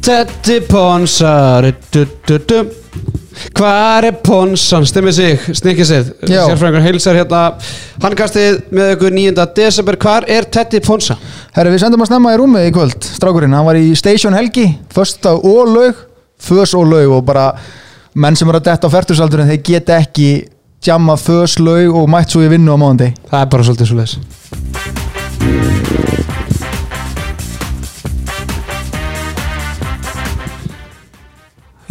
Teddy Ponsa du, du, du. Hvað er Ponsan? Stimmið sig, snikkið sig Já. Sérfræðingur heilsar hérna Handkastið með ykkur 9. desember Hvað er Teddy Ponsa? Herri, við sendum að snemma í rúmið í kvöld Strákurinn, hann var í Station Helgi Fösta og laug, fös og laug Og bara menn sem eru að detta á færtusaldurinn Þeir geta ekki jamma fös, laug Og mætt svo í vinnu á mánundi Það er bara svolítið svo leis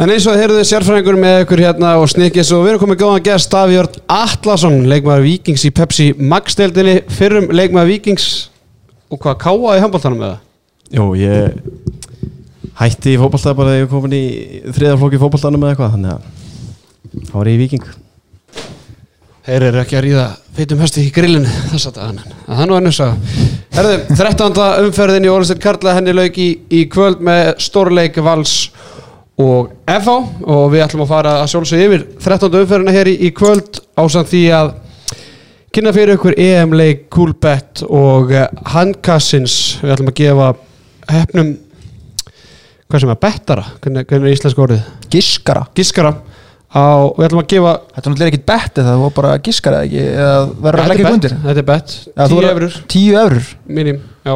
En eins og heyrðu sérfræðingur með ykkur hérna og snikkis og við erum komið góðan gæst Davíjörn Atlason, leikmaður Víkings í Pepsi Max-deildinni, fyrrum leikmaður Víkings og hvað káa í handbóltanum með það? Jó, ég hætti í fótballtað bara þegar ég kom í þriðarflokki fótballtaðnum eða eitthvað þannig að þá var ég Viking Þeir eru ekki að ríða feitum hesti í grillinu þess að. Það er nú ennum sá. Herðu, 13. umferðin í Ólistir Karla henni lauk í, í kvöld með stórleik Vals og FH og við ætlum að fara að sjálfsög yfir 13. umferðina hér í, í kvöld ásamt því að kynna fyrir ykkur EM-leik Coolbet og uh, Handkassins. Við ætlum að gefa hefnum hvað sem er bettara, hvernig, hvernig er íslensk orðið? Giskara. Giskara. Á, við ætlum að gefa Þetta er náttúrulega ekkit betti það var bara giskara ekki? Eða verður að leggja Þetta undir? Bett, þetta er bett, Já, þú 10 verður- eurur Tíu eurur Minim, já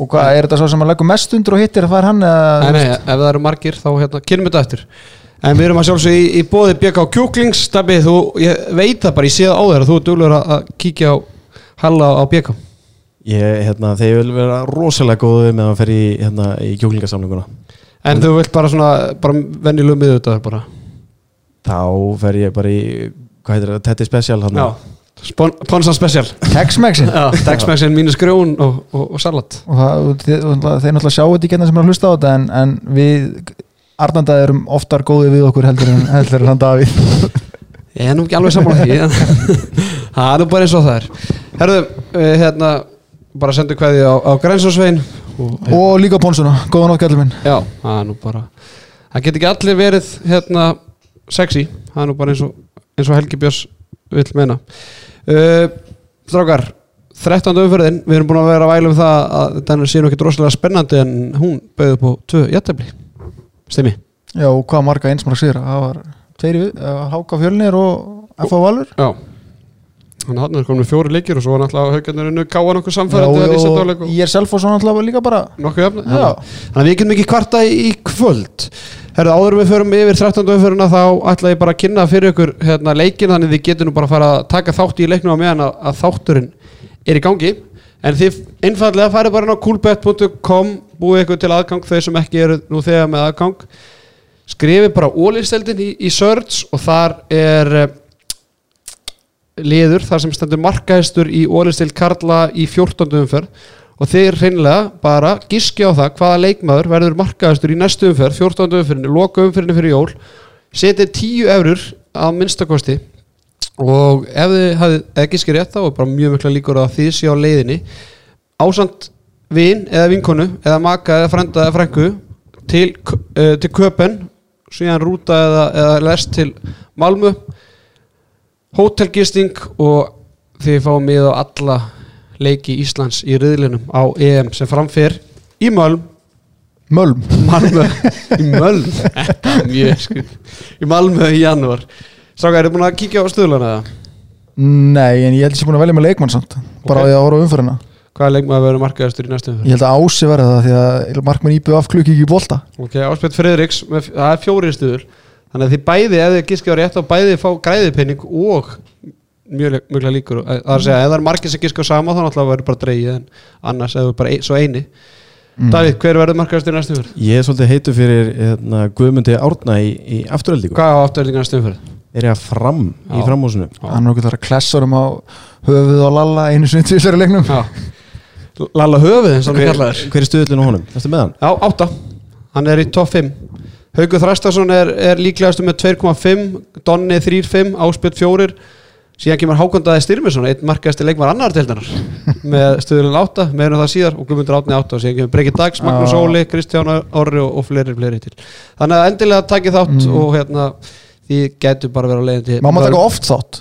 Og hvað, er þetta svo sem að leggja mest undir og hittir að fara hann eða, Nei, nei, ef það eru margir þá hérna, kynum þetta eftir. En við erum að sjálfsög í, í bóði BK Kjúklings. Stabbi, þú, ég veit það bara, ég sé það á þér að þú er duglur að, að kíkja á Halla á BK Ég, hérna, ég vil vera rosalega góðu með að fer í, hérna, í kjúklingasamlinguna En þú vilt bara svona, bara venjulegu miðutaður bara? Þá fer ég bara í, hvað heitir það, Teddy Special hann Já, Ponsan Special. Tex-Mexin? Já, Dexmexin mínus grjón og, og, og salat. Og það, þeir, náttúrulega sjá þetta í getna sem er að hlusta á þetta en, en við Arnanda erum oftar góðið við okkur heldur en, heldur en hann Davíð. Ég er nú ekki alveg saman því en það er nú bara eins og það er. Herðu, uh, hérna bara sendu kveði á, á Grænsásvein og, og líka Pónsuna, góðan átt gællum minn. Já, það er nú bara Það get ekki allir verið hérna sexy, það er nú bara eins og, eins og Helgi Björns vill meina uh, Strákar 13. umferðin, við erum búin að vera að væla um það að þetta sé nú ekki droslega spennandi en hún bauði upp á tvö jættefli Stimmi? Já, og hvað marga einsmark sigra það var tveiri við, uh, Háka Fjölnir og F.A. Valur Já Þannig að hann er komin fjóri leikir og svo var náttúrulega haugarnir káa nokkuð Já, samfærandi ég setja á og er Selfoss náttúrulega líka bara nokkuð Já. Þannig að við getum ekki kvarta í kvöld Herðu, áður við förum yfir 13. umföruna þá ætla ég bara að kynna fyrir ykkur hérna, leikin þannig þið getur nú bara að fara að taka þátt í leiknum á meðan að, að þátturinn er í gangi en þið einfallega farið bara inn á coolbet.com búið ykkur til aðgang þau sem ekki eru nú þegar með aðgang skrifið bara ólisteldin í, í search og þar er eh, liður þar sem stendur markaðistur í ólistild Karla í 14. umferð og þeir hreinlega bara giski á það hvaða leikmaður verður markaðistur í næstu umferð, 14. umferðinu, loka umferðinu fyrir jól setið 10 eurur að minnstakosti og ef þið hafið eða giskið rétt þá er bara mjög mikla líkur að þið sé á leiðinni ásand vin eða vinkonu eða maka eða frenda eða frængu til, uh, til köpen síðan rúta eða, eða lest til Malmö hótelgisting og þið fáum með á alla leiki Íslands í riðlinum á EM sem framfer í Mölm Mölm Malmö. Í Mölm skrif í Malmö í janúar. Stráka, eru búin að kíkja á stöðlana eða? Nei, en ég held að ég er búin að velja með leikmann samt. Bara Ok. á því að horfa á umfyrirna Hvaða leikmaður verður markaðastur í næstu umferð? Ég held að Ási verða það því að markmann íbjöð af klukki ekki í bolta. Ok, Áspjöld Friðriks, með, það er fjóri stuður Þannig að þið bæði, ef þið á rétt þá bæði fá græðipenning og mjög mjög líkur. Það er að segja, ef það er margir sem giskja á sama þá náttúrulega verður bara dreigið en annars ef þú bara ein, svo eini. Davíð, hver verður markaðastur í næstu umferð? Ég er svolítið heitu fyrir hérna, Guðmundi Árna í, í afturöldingu Hvað á afturöldingar næstu umferð? Er ég að fram í Já. framhúsinu? Hann er okkur þar að klessa um á höfuð og lalla einu sinni tvisar í leiknum. Lalla höfuð eins og hann hver, kallaður hver er stuðullin á honum? Erstu með hann? Já, átta. Hann er í topp 5 Haugur Þrastason er, er líklegastu með 2,5 Donni 3,5 Áspjöld 4 Síðan kemur Hákondaði Styrmisson Einn markaðasti leikmar annar deildanar Með stöðulinn 8, meðan það síðar Og Guðmundur Átni 8 og síðan kemur Breki Dags, Magnús. Óli, Kristján Orri og, og fleiri, fleiri til Þannig að endilega takið þátt Mm. Og hérna, því getur bara verið á leiðin til Má maður taka oft þátt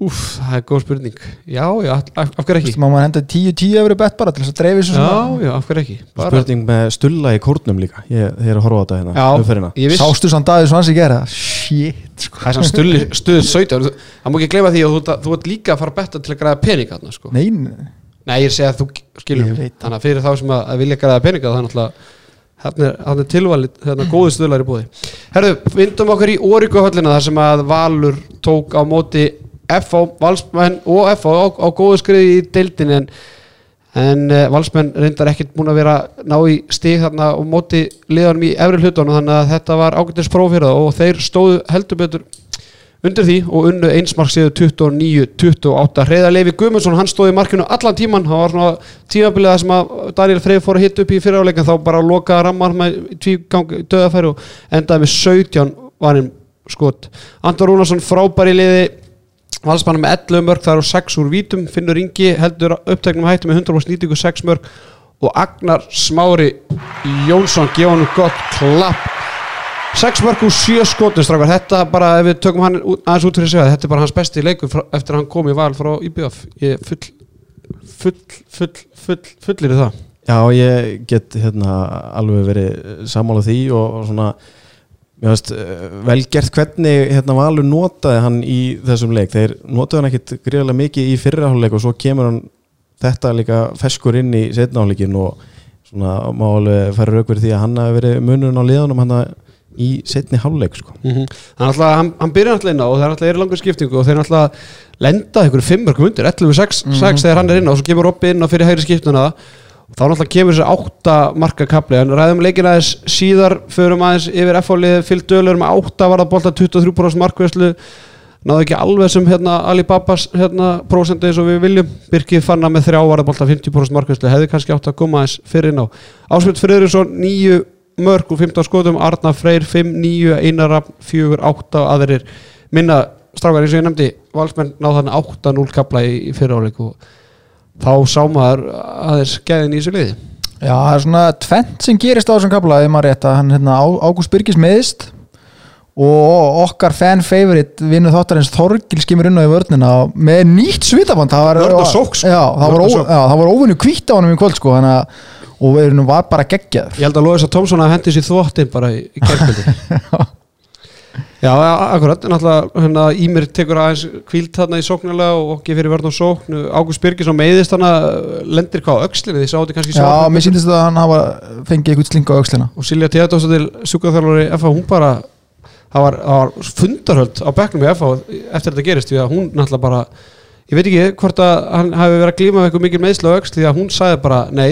Úf, það er góð spurning Já, já, af, af hverju ekki? Má maður henda 10-10 efri bett bara til þess að dreifi svo Já, svona já, af hverju ekki? Bara, Spurning með stulla í kórnum líka Ég ég er að horfa á þetta hérna já, umferðina. ég viss Sástu samt aðeins hans í gera Shit sko Það er samt stulli, stuðið 17 Þú- Það má ekki gleyma því að þú, þú ert líka að fara að betta til að græða pening þarna, sko. Nei, nei. Nei, ég segi að þú skilur Ég veit það. Þannig að fyrir þá sem að, að vilja græða peninga það er náttúrulega Þannig er, þarna er tilvalið, þarna góði stuðlar í búði Herðu, vindum okkur í Órikuhöllina þar sem að Valur tók á móti FH, Valsmenn og FH á, á góðu skriði í deildin en, en uh, Valsmenn reyndar ekkert búin að vera ná í stig þarna og móti liðanum í efri hlutunum þannig að þetta var ágættis próf fyrir það og þeir stóðu heldur betur undir því og unnu einsmark síðu 29-28 Hreiðar Levi Guðmundsson, hann stóði í markinu allan tíman, það var svona tímabilið það sem að Daniel Freyr fór að hitta upp í fyriráleikin þá bara lokaði rammar með tvígang döðafæri og endaði með 17 varinn skot. Anton Rúnarsson frábær í liði valsmann með 11 mörg, það eru 6 úr vítum. Finnur Ingi heldur uppteknum hættu með 100% nýtingu 6 mörg og Agnar Smári Jónsson gefa hann gott klapp. 6 mörg úr 7 skotum strákar. Þetta bara ef við tökum hann aðeins út fyrir sig þetta er bara hans besti leikur frá, eftir að hann kom í val frá IBF. Ég full full, full, full, fullir í það. Já, ég get hérna alveg verið sammála því og, og svona veist, vel gert hvernig hérna Valur notaði hann í þessum leik þeir notaði hann ekkit gríðarlega mikið í fyrraháleik og svo kemur hann þetta líka feskur inn í setnaháleikin og svona má alveg færa rauk verið því að hann hafi verið munurinn á liðanum hann í setni háleik sko. mm -hmm. hann, hann, hann byrjar alltaf inn á og það er alltaf er langur skiptingu og þeir alltaf lenda ykkur fimmörkum undir 11-6 mm -hmm. þegar hann er inn á og svo kemur Robby inn á fyrir hægri skiptuna þá náttúrulega kemur þessi átta marka kapli. En ræðum leikin aðeins síðar förum aðeins yfir F-álið fyllt dölur með átta var það bolta 23% markvæslu náðu ekki alveg sem hérna Alibabas hérna prósentu eins og við viljum. Birkið fanna með þrjá var það bolta 50% markvæslu hefði kannski átt að koma aðeins fyrir inn á. Ásmund Friðrinsson nýju mörg og 15 skotum. Arna Freyr 5, 9, Einar 4, 8 aðeirir minna strákar eins og ég nefndi valsmenn náðu þannig 8-0 kapla í, í fyriráleik og þá sá maður aðeins gæðin í þessu liði. Já, það er svona tvent sem gerist á þessum kapla ef maður rétt að hann hérna Ágúst Byrgis meðist og okkar fan favorite vinnu þáttarins Þorgil skimur inn á í vörnina með nýtt svitaband. Það var, sókn, sko. já, það, var það var óvinnu kvítt á hann í kvöld sko, þannig að og við erum var bara geggjaður. Ég held að Lóðis að Tómsson að hendi sér þvottin bara í, í kærkvöldi já, akkurat. Náttúrulega hérna, Ímir tekur aðeins kvílt þarna í sóknulega og okki fyrir og sókn. Ágúst Birgisson meiðist hana lendir hvað á öxlinni? Því sátti kannski Já, mér síndist að hann hafa fengið eitthvað slinga á aukslina og Silja Tíðardóttir sjúkaþjálfari FH hún bara það var, var fundarhöld á bekknum í FH eftir þetta gerist því að hún náttúrulega bara ég veit ekki hvort að hann hafi verið að glíma eitthvað mikil meðsla á öxl því að hún sagði bara nei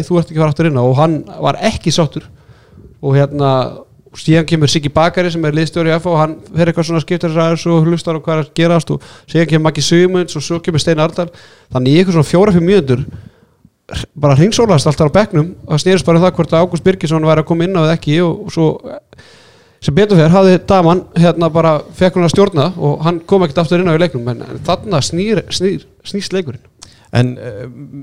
síðan kemur Siggi Bakari sem er liðstjóri og hann fer eitthvað svona skiptar ræðis og hlustar á hvað er að gerast og síðan kemur Maggi Sigmunds og svo kemur Stein Ardal þannig í eitthvað svona fjóra-fimm mínútur bara hringsólast alltaf á bekknum og það snýrist bara um það hvort að Ágúst Birgisson væri að koma inn á eða ekki og, svo sem betur fyrir hafði daman hérna bara fekk hún að stjórna og hann kom ekkert aftur inn á í leiknum en þarna snýr, snýr, snýst leikurinn en uh,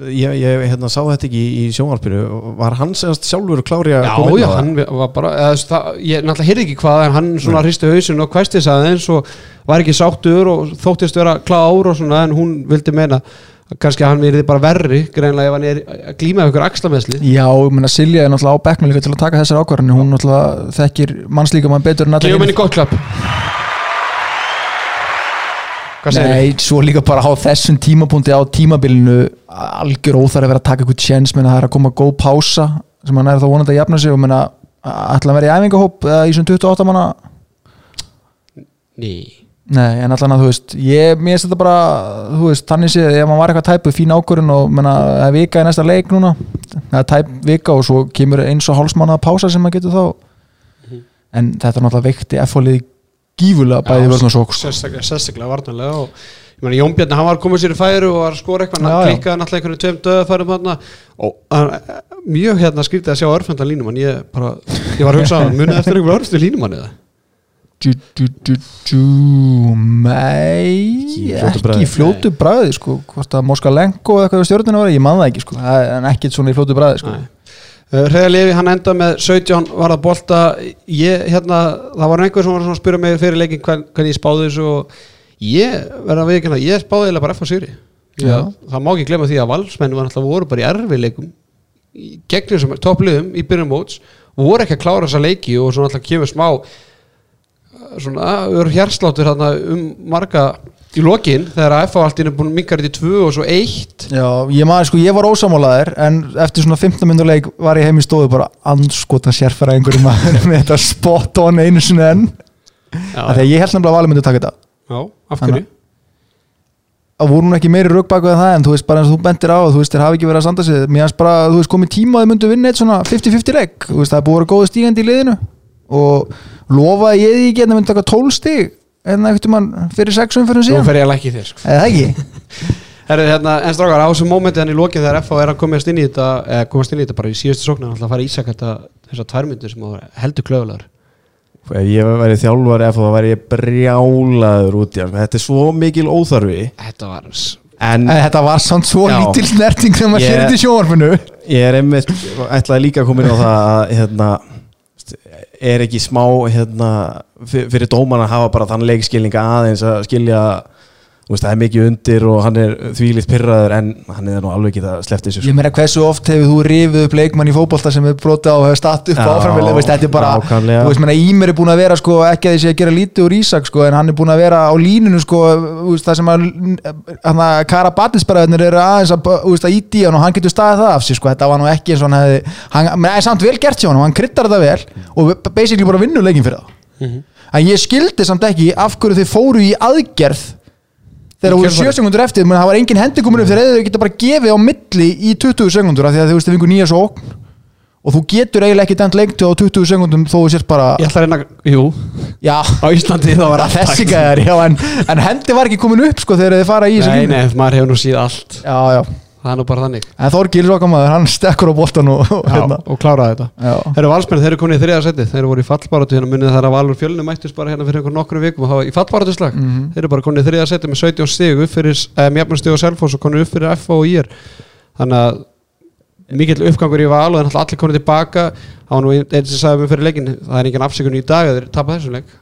ég, ég hérna, sá þetta ekki í, í sjónvarpinu. Var hann semast sjálfur klári að Já, koma inn já, á það? hann var bara eða, það, ég náttúrulega heyrði ekki hvað en hann svona hristi hausinn og kvæsti þess aðeins og var ekki sáttur og þóttist vera klár og svona en hún vildi meina að kannski að hann verið bara verri greinlega ef hann er að glíma við ykkur axlameðsli Já, ég meina Silja er náttúrulega á bekknum líka til að taka þessar ákvarðanir. Hún náttúrulega þekkir mannslíka mann betur en allir Gleifum henni gott klapp Nei, svo líka bara á þessum tímapunkti á tímabilinu algjör óþar að vera að taka eitthvað tjens menna það er að koma góð pása sem hann er þá vonandi að jafna sig og menna ætla að vera í æfingahóp eða í svona 28 manna? Ný. Nei, en allan að þú veist ég, mér finnst þetta bara, þú veist, þannig séð ef maður var eitthvað tæpuð fín ákvörðun og menna, það er vika í næsta leik núna það er tæp vika og svo kemur eins og hálsmanna pása sem maður getur þá. En þetta er náttúrulega veikti F-fólið gífulega bæði vörn og sók sko. sérstaklega, varnarlega og ég meina Jón Bjarni, hann var komið sér í færi og var að skora eitthvað, hann klikkaði náttúrulega einhvern tveim döðafærum þarna og hann, mjög hérna skrítið að sjá örfenda línumann, ég bara ég var að hugsa að munið eftir einhver örfendu línumann eða? Du, du, du, du, mei Ekki í fljótu bræði sko, hvort að Moska Lenko eða eitthvað við stjórnina var, ég man það ekki sko, Það er- en ekki svona í fljótu bræði sko. Hreða Levi, hann enda með 17 var að bolta ég, hérna, það var einhver sem var að spyrja mig fyrir leikin hvern, hvernig ég spáði þessu og Ég verða að veikina, ég spáði eiginlega bara F á Sýri. Það má ekki glemma því að valsmenn var alltaf voru bara í erfileikum í gegnum sem toppliðum í byrjun móts voru ekki að klára þessa leiki og svona alltaf kemur smá uh, svona ör hjarsláttur þarna um marga í lokin þegar að F á allt er búin minkar í tvö og svo eitt. Já, ég maður sko, ég var ósamálaðir en eftir svona 15 minnur leik var ég heim í stofu bara anskota sérfæra einhverjum maður með þetta spot on einu sinni enn. Að ég held nefnilega að valið myndi taka þetta. Já af hverju? að voru hún ekki meiri rökbaku en það en þú veist bara eins og þú bentir á þú veist þeir hafi ekki verið að standa sig. Mér hans bara þú veist komið tíma að þau myndu vinna eitt svona 50-50 leik þú veist það er búið að vera góð stígandi í liðinu. Og lofaði ég því ekki að það myndi taka 12 stíg en það eftir mann fyrir 6 umfyrir Nú síðan? fer ég að lækki þér sko. eða það ekki? Herru, hérna, en strákar, á þessum mómenti hann í lokin þegar FH er að komast inn í þetta eða komast inn í þetta bara í síðustu sóknar alltaf að fara í ísak þetta þessar tværmyndir sem heldur klöfulegar. Ef ég væri þjálfari ef það væri ég brjálaður út í hann. Þetta er svo mikil óþarfi. Þetta var en en þetta var samt svo Já. lítil snerting þegar maður Ég- sér þetta í sjónvarpinu. ég er einmitt ætlaði líka að koma inn á það að hérna, er ekki smá hérna, fyr- fyrir dóman að hafa bara þann leikskilninga aðeins að skilja þú veist, það er mikið undir og hann er þvílitt pyrraður en hann er nú alveg ekki að slefti þessu ég meina hversu oft hefur þú rifið upp leikmann í fótbolta sem hefur brotið á og hefur statt upp áframvel þetta er bara, nákvæmlega. þú veist, meina Ímir er búin að vera sko, ekki að þessi að gera lítið úr Ísak sko, en hann er búin að vera á línunu sko, þú veist, það sem að að Karabatisbaraðinir eru aðeins að, að íti hann og hann getur staðið það af sig sko, þetta var nú ekki eins og hann hefði hann, menn, er samt vel gert hjá hann hann kryttar þetta vel og basically bara vinnur leikin fyrir það en ég skildi samt ekki af hverju þið fóru í aðgerð þegar þú kjölfarið. 7 sekundur eftir menn það var engin hendi komin upp þegar þau geta bara gefið á milli í 20 sekundur því að þú veist þau vingur nýja sókn og þú getur eiginlega ekki dæmt leiktu á 20 sekundum þó þú sért bara Ég ætla að reyna, jú, já, á Íslandi þá var allt þessi gæðar já, en, en hendi var ekki komin upp sko þegar þið fara í þessu Nei, nei, maður hefur nú síð allt. Já, já, Það er nú bara þannig. En Þorgils okkar maður hann stekkur á boltan og, hérna. og kláraði þetta. Já, Þeir eru valsmenn, þeir eru komin í þriða seti Þeir eru voru í fallbáratu hérna munið þar að Valur fjölni mættist bara hérna fyrir einhver nokkru vikum og hafa í fallbáratu slag Mhm. Þeir eru bara komin í þriða seti með 17 stig upp fyrir um, jafnum stig og Selfoss og komin upp fyrir F og IR Þannig að mikill uppgangur í val og þannig að allir komin tilbaka. Það var nú einn sem sagði mig fyrir leikin Það er engin afsökun í dag að þeir tapa þessum leik.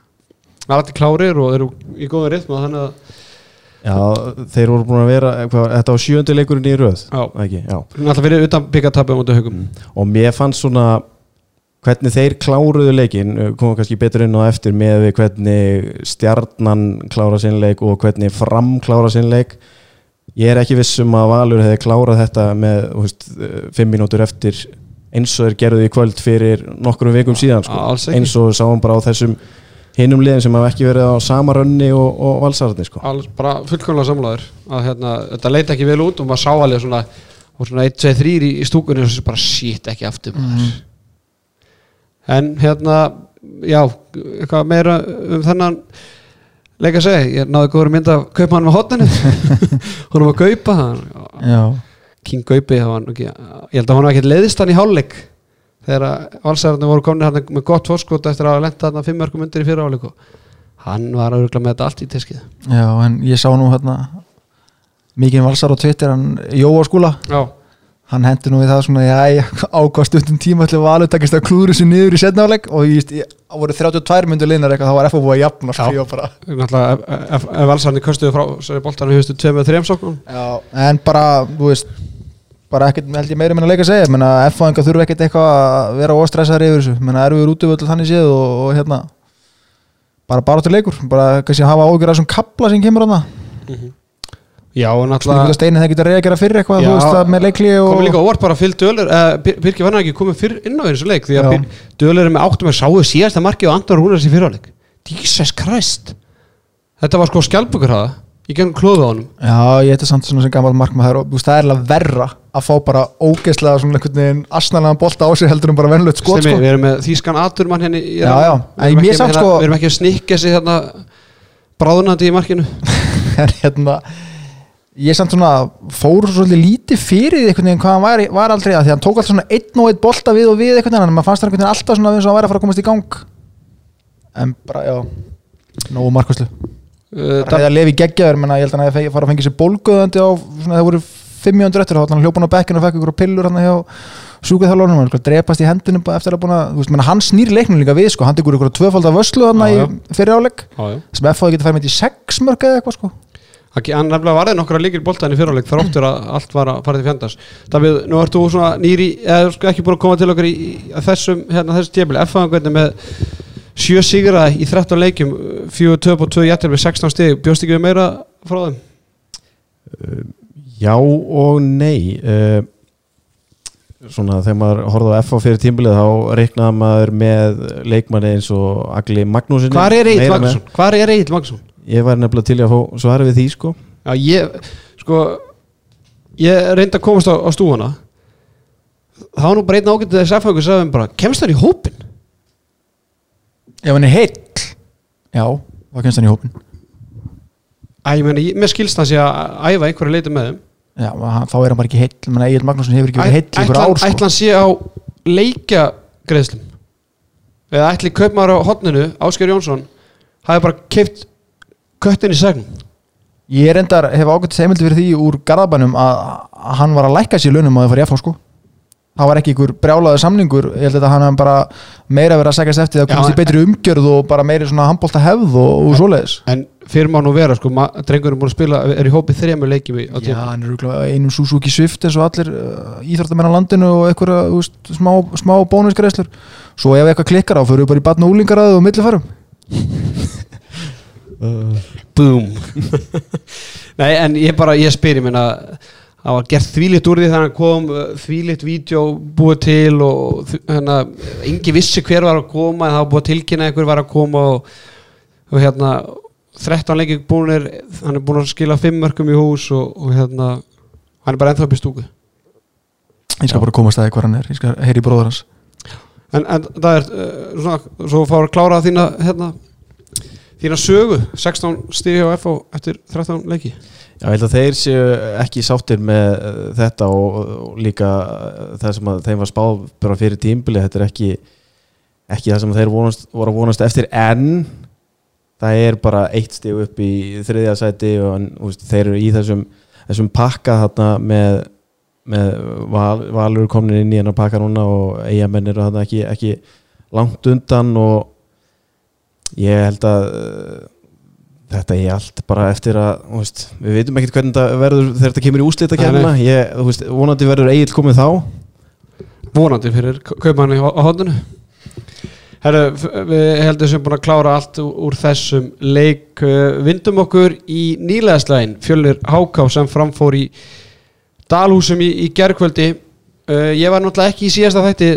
Allir klárir og eru í góða rithma þannig að já, þeir voru búin að vera hvað, þetta var sjöndi leikurinn í röð Já. ekki, já alltaf fyrir utan byggatapi á móti haugum og mér fannst svona hvernig þeir kláruðu leikin komum kannski betur inn á eftir með við hvernig stjarnan klára sinn leik og hvernig fram klára sinn leik ég er ekki viss um að Valur hefði klárað þetta með þú veist, eh, fimm mínútur eftir eins og þeir gerðu í kvöld fyrir nokkrum vikum síðan sko. Alls ekki. eins og sáum bara á þessum hinum liðin sem hafa ekki verið á sama rönni og, og valsarðni sko. alls bara fullkomlega samlaður að hérna, þetta leita ekki vel út og maður sá alveg svona, og svona 1, 2, 3 í, í stúkunni og svo bara shit ekki aftur maður. En hérna já, eitthvað meira um þennan leik að segja, ég náði góður mynd af kaupmann með hotninu hún var að kaupa hann, já, King Gaupi ég held að hann var ekkert leiðist hann í hálfleik þegar að valsararnir voru komin hann með gott fórskot eftir að hafa lenta hann fimm mörgum undir í fyrir hálfleik og hann var auðvitað með þetta allt í tiskið já, en ég sá nú hérna mikið valsar á Twitter hann Jóa skúla. Já, hann hendi nú í það svona já, ákvæmst stundum tíma til valur takist að klúður þessu niður í setnáleik og það voru 32 myndu linar eitthvað, þá var búið að jafna valsararnir köstuðu frá sér boltanum höfstu 2 með 3 sóknum. Já, en bara þú veist, bara ekkert held ég meira minna leik að segja, menna FO enga þurfa ekkert eitthvað að vera óstressaður yfir þessu. Menna erum við útivöldu þannig séð og, og hérna bara bara til leikur, bara kannski hafa ágjör að þessum kapla sem kemur hana já, og Spurning hvort náttúrulega að Steini það getur reyða að gera fyrir eitthvað, Já. þú veist það með leikli og komið líka óvart bara fyllt dölur uh, Birki var hann ekki komið fyrr inn á þessu leik því að Já. Dölur er með áttum að sáu síðasta marki og Andor Rúnars í fyrirháleik Jesus Christ. Þetta var sko skjálpugur hafa ég gengum klóðu á honum. Já, ég þetta samt svona sem gammal markmaður og það er alveg verra að fá bara ógeðslega svona einhvern veginn asnalega bolta á sig heldur en bara venlögt skot sko. við erum með þýskan aturmann henni í Já, já, við erum, samt hérna, sko- við erum ekki að snikka sig þarna bráðunandi í markinu. En hérna ég samt svona fór svolítið lítið fyrir því einhvern veginn hvað hann var, var aldrei að því að hann tók alltaf svona einn og einn bolta við og við einhvern veginn en maður fannst það einhvern veginn alltaf svona og hann væri að fara að komast í gang. En bara, já nógu markvæslu Það er að lefi geggjaður, menna ég held að hefði fara að fengja sér bólguðandi á, svona það voru 500 eftir, þá hann hljópan á bekkinu og fekk ykkur pillur hann hjá sjúkvæðþjálfarnum, hann drepast í hendunum bara eftir að búin að, þú veist, menn hann snýr leiknum líka við sko, hann tekur ykkur tvöfald af vöslu hann í já. fyrir áleik sem FH getur færi með í sex mörg eða eitthvað sko. Ekki, hann nefnilega varði nokkra líkir boltaðin í fyrirleik þráttur að allt var að fara til fjandars Davíð, nú ert þú svona nýri eða sko ekki búin að koma til okkar í, í þessum hérna þessu tjefili, F-fagangverðin með sjö sigra í 13 leikjum fjögur töp og tvö jættir með 16 stig. Bjóst ekki við meira frá þeim? Já og nei uh, Svona þegar maður horfði á FH fyrir tímbilið þá reiknaði maður með leikmanni eins og Agli Magnúsin Hvar er Egil Magnússon? Hvar er Egil Magnússon? Ég var nefnilega til að fá svari við því sko Já, ég, sko ég reyndi að komast á, á stúfana það var nú bara einn ágætið þess F-fagangur sagði þeim bara, kemst þar í hópin? ef hann er heill já, þá kemst hann í hópin Æ, ég meina, ég- mér skilst það sé að æfa einhverju leiti með þeim já, þá er hann bara ekki heill. Egil Magnússon hefur ekki verið heill í ætla ár sko. ætla hann sé á leikja greiðslum eða ætli kaupmaður á hotninu Ásker Jónsson hafi bara keift köttin í segn ég er endar, hef ágætt heimildi fyrir því úr Garðabænum að, að hann var að lækka sér launum að það fara í FH sko það var ekki ykkur brjálaður samningur ég held að hann hafði bara meira verið að segja eftir það Já, komast í en- betri umgjörð og bara meiri svona handbólta hefð og, og svoleiðis. en fyrir má nú vera, sko, ma- drengurinn búin að spila er í hópi þremur leikjum í, á Já, tíma hann er einum Suzuki Swift eins og allir uh, íþróttamenn á landinu og þú veist, smá, smá bónusgreislur svo ef eitthvað klikkar á fyrir við bara í batna úlingaraðu og millifærum. Boom. Nei, en ég bara, ég spyr, ég meina það var gert þvílitt úr því þegar hann kom uh, þvílitt vídeo búið til og hérna, engi vissi hver var að koma en það var búið að tilkynna einhver var að koma og, og hérna 13 leikir búinir hann er búin að skila 5 mörgum í hús og, og hérna, hann er bara ennþá upp í stúku. Ég skal bara komast að því hvað hann er, ég skal heyri bróður hans. En, en það er uh, svona, svo fáur að klára þína hérna, þína sögu 16 stíði á FO eftir 13 leiki? Já, ég held að þeir séu ekki sáttir með uh, þetta og, og líka uh, það sem að þeim var spáð bara fyrir tímbili, þetta er ekki ekki það sem þeir vonast, voru að vonast eftir en það er bara eitt stig upp í þriðja sæti og úst, þeir eru í þessum, þessum pakka þarna með, með val, valur komin inn í hennar pakka núna og eigamenn eru þarna ekki, ekki langt undan og ég held að uh, þetta er allt bara eftir að veist, við veitum ekkert hvernig þetta verður þegar þetta kemur í úslita kemna Nei, ég, veist, vonandi verður Egil komið þá. Vonandi fyrir kaupanni á, hodinu Herru, við heldum sem búin að klára allt úr þessum leik. Uh, vindum okkur í nýlegaðslægin fjölnir Háká sem framfór í Dalhúsum í, í gerkvöldi uh, ég var náttúrulega ekki í síðasta þætti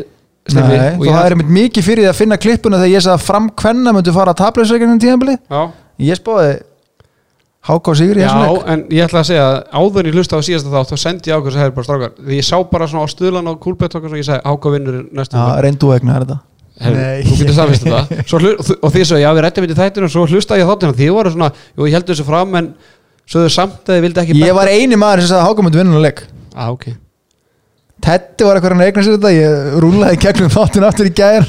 Nei, og ég- hafðir einmitt mikið fyrir því að finna klippuna þegar ég sagði að fram hvenna myndu fara að tableisveikinu tíðanbili ég spáði Háká Sigur í já en ég ætla að segja að áður ég hlusta á síðasta þátt þá sendi ég ákveð sem hefur bara strákar. Því ég sá bara svona á stuðlan og kúlbett og ég sagði Háká vinnur næstum Já, reyndu vegna er þetta. Nei. þú getur samvist þetta Svo hlu, og því svo, já við rættum við þættinu og svo hlusta ég þáttina því voru svona, jú ég held þessu fram en svo þau samt að þið vildi ekki Ég var eini maður sem sagði að Háká myndu vinna leik. Ah, ok, Tetti var eitthvað að eigna sér þetta ég rúlaði gegnum þáttun aftur í gær.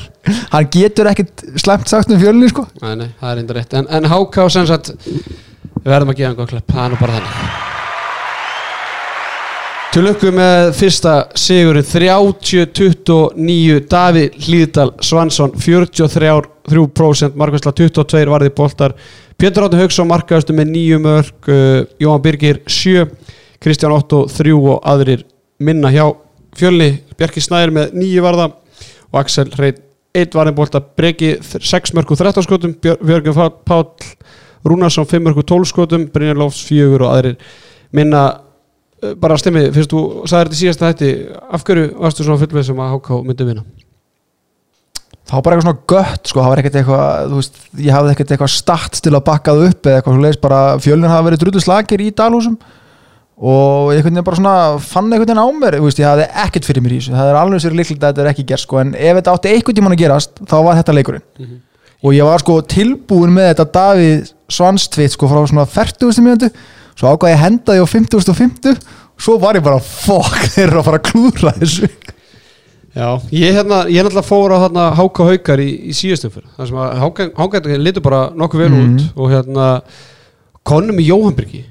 Hann getur ekkit slemt sagt um fjölni sko. nei, nei, það er enda rétt. En, en HK sem sagt við verðum að gefa hann góð klepp, það er nú bara þannig. Til lukku með fyrsta sigurinn 30-29 Davíð Hlíðdal Svansson 43% markværsla 22 varði boltar. Pétur Átni Hauksson markaðustu með 9 mörg uh, Jóhann Birgir 7 Kristján Otto 3 og aðrir minna hjá fjölni Bjarki Snæður með 9 varða og Axel Reit 1 varði bolta Breki 6 mörg og 13 skotum. Björ- Björgum Fá- Páll Rúnarsson 5 mörg og 12 skotum. Brynjar Lofs 4 og aðrir minna uh, bara stemmi, fyrst þú sagði þetta í síðasta hætti af hverju varstu svona fullveð sem að HK myndi vinna? Þá bara eitthvað svona gött sko. það var ekkert eitthvað þú veist, ég hafði ekkert eitthvað stats til að bakka það upp eða eitthvað svo leiðis bara fjölnir hafa verið drullu slagir í dalhúsum og ég fann einhvern veginn á mér þú veist, ég hafði ekkert fyrir mér í þessu það er alveg sér líklegt að þetta er ekki gert sko. en ef þetta átti einhvern tímann að gerast þá var þetta leikurinn og ég var sko tilbúin með þetta Davíð Svanstveit sko frá svona 40. mjöndu svo ákvað ég að henda því á 50.50 svo var ég bara fuck þeir eru að fara að klúra þessu Já, ég hérna, ég náttúrulega fór á þarna HK Haukar í, í síðustum fyrir það sem að HK, HK litur bara nokkuð vel Mhm. út og hérna konum í Jóhannbyrgi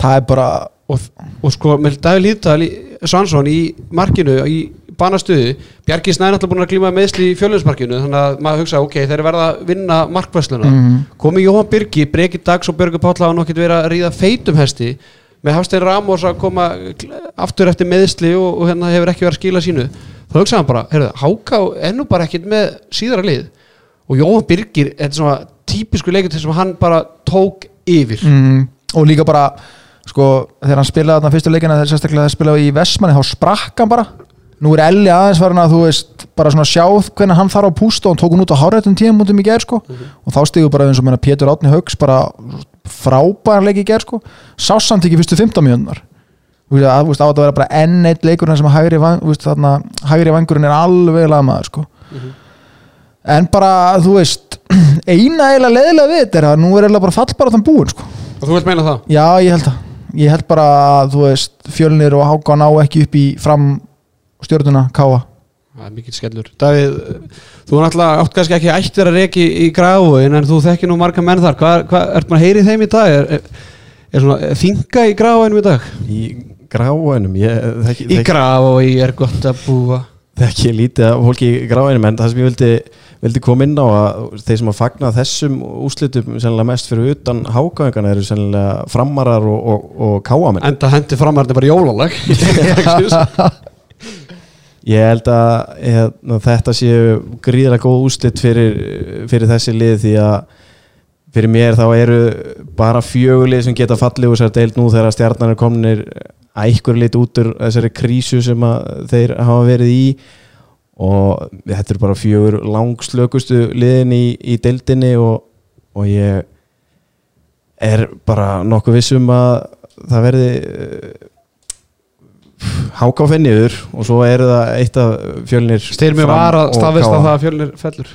það er bara og, og sko með Davíð Líðdal Svansson í markinu í banastuði Bjarki Snæði náttúrulega búin að glíma meðsli í fjölunsmarkinu þannig að maður hugsa, ok, þeir verða að vinna markvæsluna, Mhm. komi Jóhann Birgi Breki Dags og Björgur Páll hafa nokkið verið að ríða feitum hesti. Með Hafstein Ramos að koma aftur eftir meðsli og, og hérna hefur ekki verið að skila sínu. Þá hugsaði hann bara, heyrðu, Háká er nú bara ekkit með síðara lið. Og Jóhann Birgir, þetta er svona típisku leikur til sem hann bara tók yfir. Mm, og líka bara sko, þegar hann spilaði þarna fyrstu leikina þegar sérstaklega það spilaði í Vestmanni þá sprakk hann bara. Nú er Elli aðeins farin að þú veist bara svona sjáð hvernig hann þarf að pústa og hann tók hann út á hárættum tímum í ger sko. Og þá stigur bara eins og meina Pétur Átni Haugs bara frábæran leik í ger sko. Sásamt ekki fyrstu 15 mjöndunar þú veist að þú veist, á þetta að vera bara enn eitt leikur sem hægri, veist, þarna, hægri vangurinn er alveg lamaður sko. En bara þú veist eina eiginlega leðilega við þetta er að nú er eiginlega bara fallbara þann búin sko. Og þú vilt meina það? Já, ég held að Ég held bara að, þú veist, fjölnir og háka ná ekki upp í fram stjórnuna káa Það er mikill skellur Davíð, þú er náttúrulega átt kannski ekki ættir að reki í gráin en þú þekki nú marga menn þar hvað, hvað ert maður að heyri þeim í dag? Er, er, er svona þinga í gráinum í dag? í ég þekki, Í þekki, grái er gott að búa þekki lítið af fólki í gráinum en það sem ég vildi, vildi koma inn á að þeir sem að fagna þessum úslitum sennilega mest fyrir utan hákáingana eru sennilega framarar og, og, og káamenn. Enda hendi fram að þetta bara jólalag. Ég held að hérna, þetta séu gríðarlega góð úslit fyrir, fyrir þessi lið því að fyrir mér þá eru bara fjögulið sem geta fallið úr sér deild nú þegar stjarnan er kominir ækkur lit út úr þessari krísu sem að þeir hafa verið í. Og þetta eru bara fjögur langslökustu liðin í, í deildinni og, og ég er bara nokkuð vissum að það verði hákáfinniður og svo eru það eitt af fjölnir Fram var að staðvist að það að fjölnir fellur?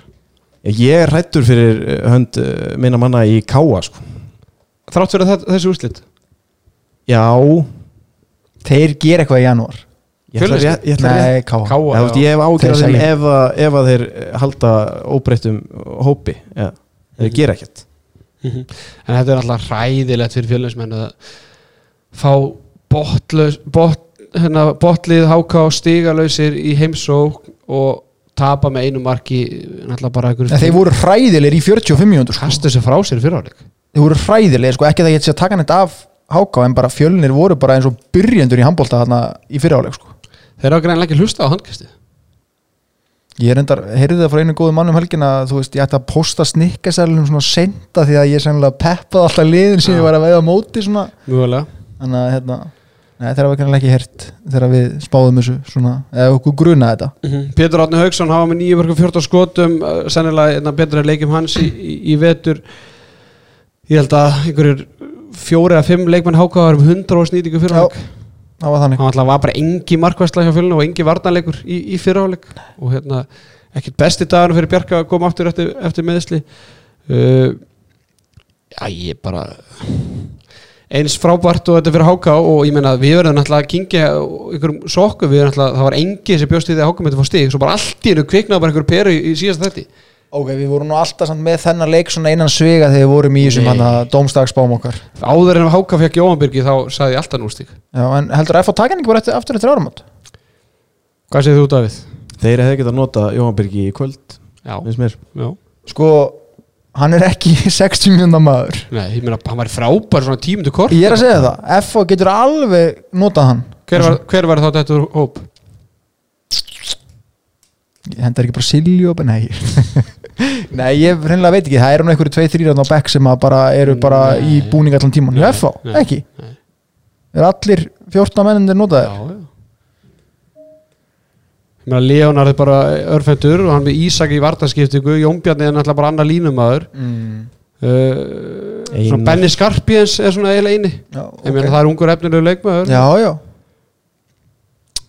Ég er hrættur fyrir eh, hönd eh, minna manna í káa sko. Þrátt fyrir þetta, þessi úrslit? Já Þeir gera eitthvað í janúar Ég ætla, Fjölnir, rétt- ég ætla Nei, rétt káa. Ég hef Þeir ágjörð þeim selja. ef, að- ef að þeir halda óbreyttum hópi ja. Þeir gera ekkert Mhm. En þetta er alltaf hræðilegt fyrir fjölinsmenn að fá botlaus, bot, hérna, botlið háká stigalausir í heimsók og tapa með einu marki En þeir voru hræðilegir í 45 mjöndur sko. kastu þessu frá sér í fyriráleik Þeir voru hræðilegir, sko, ekki það ég sé að taka neitt af háka en bara fjölnir voru bara eins og byrjendur í handbólta þarna í fyriráleik sko. þeir eru greinlega ekki hlusta á handkastið Ég er endar, heyrði það frá einu góðu mann um helgina að þú veist, ég ætti að posta snikkasælunum svona senda því að ég sennilega peppaði alltaf liðin sem Já. ég var að veiða móti svona mjögulega þannig að hérna Nei, þeirra var kannilega ekki hert þegar við spáðum þessu svona, eða okkur gruna þetta Mhm. Pétur Átni Haugsson hafa með 9.14 skotum uh, sennilega betra leikjum hans í, í, í vetur ég held að einhverjir fjóri eða fimm leikmenn háká var um 100 og snýtingu fyriráleik það var þannig. Alltaf var bara engi markværsla hjá fjölinu og engi varnarleikur í, í fyriráleik og hérna ekkert besti dagarn fyrir Bjarka að koma aftur eftir, eftir meðsli uh, já ég bara eins frábært og þetta fyrir háká og ég meina við verðum náttúrulega að kingja einhverjum sokku, við verðum náttúrulega það var engi sem bjóst í því að háká þetta fór stig. Svo bara allt í hennu kviknaði bara einhverju peru í, í síðasta þetti Ok, við vorum nú alltaf samt með þennan leik svona einan svega þegar við vorum í þessum hann að dómstagsbám okkar. Áður en háká fekk Jóhanbyrgi þá sagði ég alltaf nú stig Já, en heldur að F á takan ekki bara eftir, aftur eftir áramót? hvað segir þú Davíð? Þeir hefði getað nota Jóhann Birgi í kvöld Já, finnst mér. já. Sko, hann er ekki 60 mjönda maður. Nei, ég meina, hann var frábær svona tímundu kort. Ég er að segja það, F getur alveg notað hann. Hver var, hver var þá þetta hóp? Hendar ekki bara Silju Nei Nei, ég reynilega veit ekki, það eru einhverju 2-3 á bekk sem að bara eru bara í Nei. búning allan tíman Nei, F nei, ekki nei. Er allir 14 mennindir notaðir? Ég meina, Leonard er bara örfendur og hann með Ísak í vartanskiptingu Jónbjarni er náttúrulega bara annar línumæður Mm. uh, Einar. Benny Skarpiens er svona eiginlega eini Já, Ég meina, það er ungur efnilegu leikmæður já, já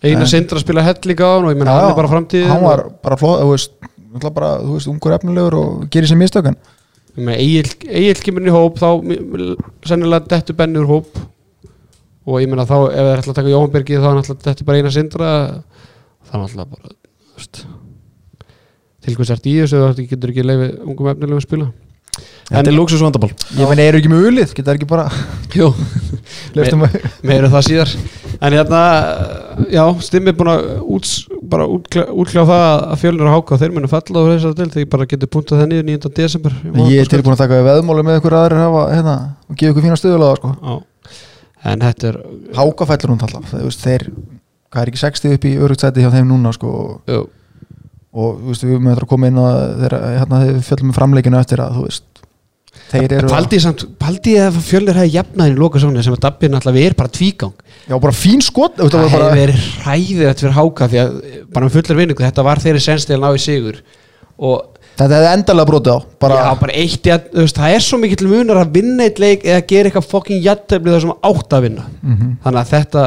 Eina En- sindra spila helling á hann og ég meina, hann er bara framtíðin Hann var bara flott, þú veist, bara, þú veist, ungur efnilegur og gerir sér meina, Egil, kemur í hóp þá sennilega dettur Benny úr hóp. Og ég meina þá ef það er alltaf að taka Jóhanbergi þá er alltaf dettur bara eina sindra. Þá er alltaf bara til hvers ert í þessu þú getur ekki leifið ungum efnilegum að spila Þetta er luxus vandabál Ég meina, eru ekki með ulið, geta ekki bara Jú, að meiru það síðar. En hérna, já, Stimmi er búin að út, bara útkljá, það að fjölnir að háka þeir munu falla og þess að til þegar bara getur punktað það niður 9. desember Ég er tilbúin að taka við veðmáli með ykkur hafa, hérna, og gefa ykkur fína stöðulega sko. En þetta er Háka fellur hún alltaf. Þeir, þú veist, þeir, hvað er ekki 60 upp í örugsæti hjá þeim núna sko, jú, og veist, við mögum að koma inn og þeir, hérna, þeir fjöllum með framleikinu eftir að þú veist Paldi að fjölnir hefði jafnaðin í loka sónu sem að Dabbi náttúrulega er bara tvígang já, bara fín skot þetta Það hefði bara, verið hræðið fyrir háka því að bara með fullar vinningu, þetta var þeirri senstil ná í sigur og þetta hefði endalega brotið á bara, já, bara eitt, ja, veist, það er svo mikill munar að vinna eitt leik eða gera eitthvað fokking jættefli það sem átt að vinna Mhm. þannig að þetta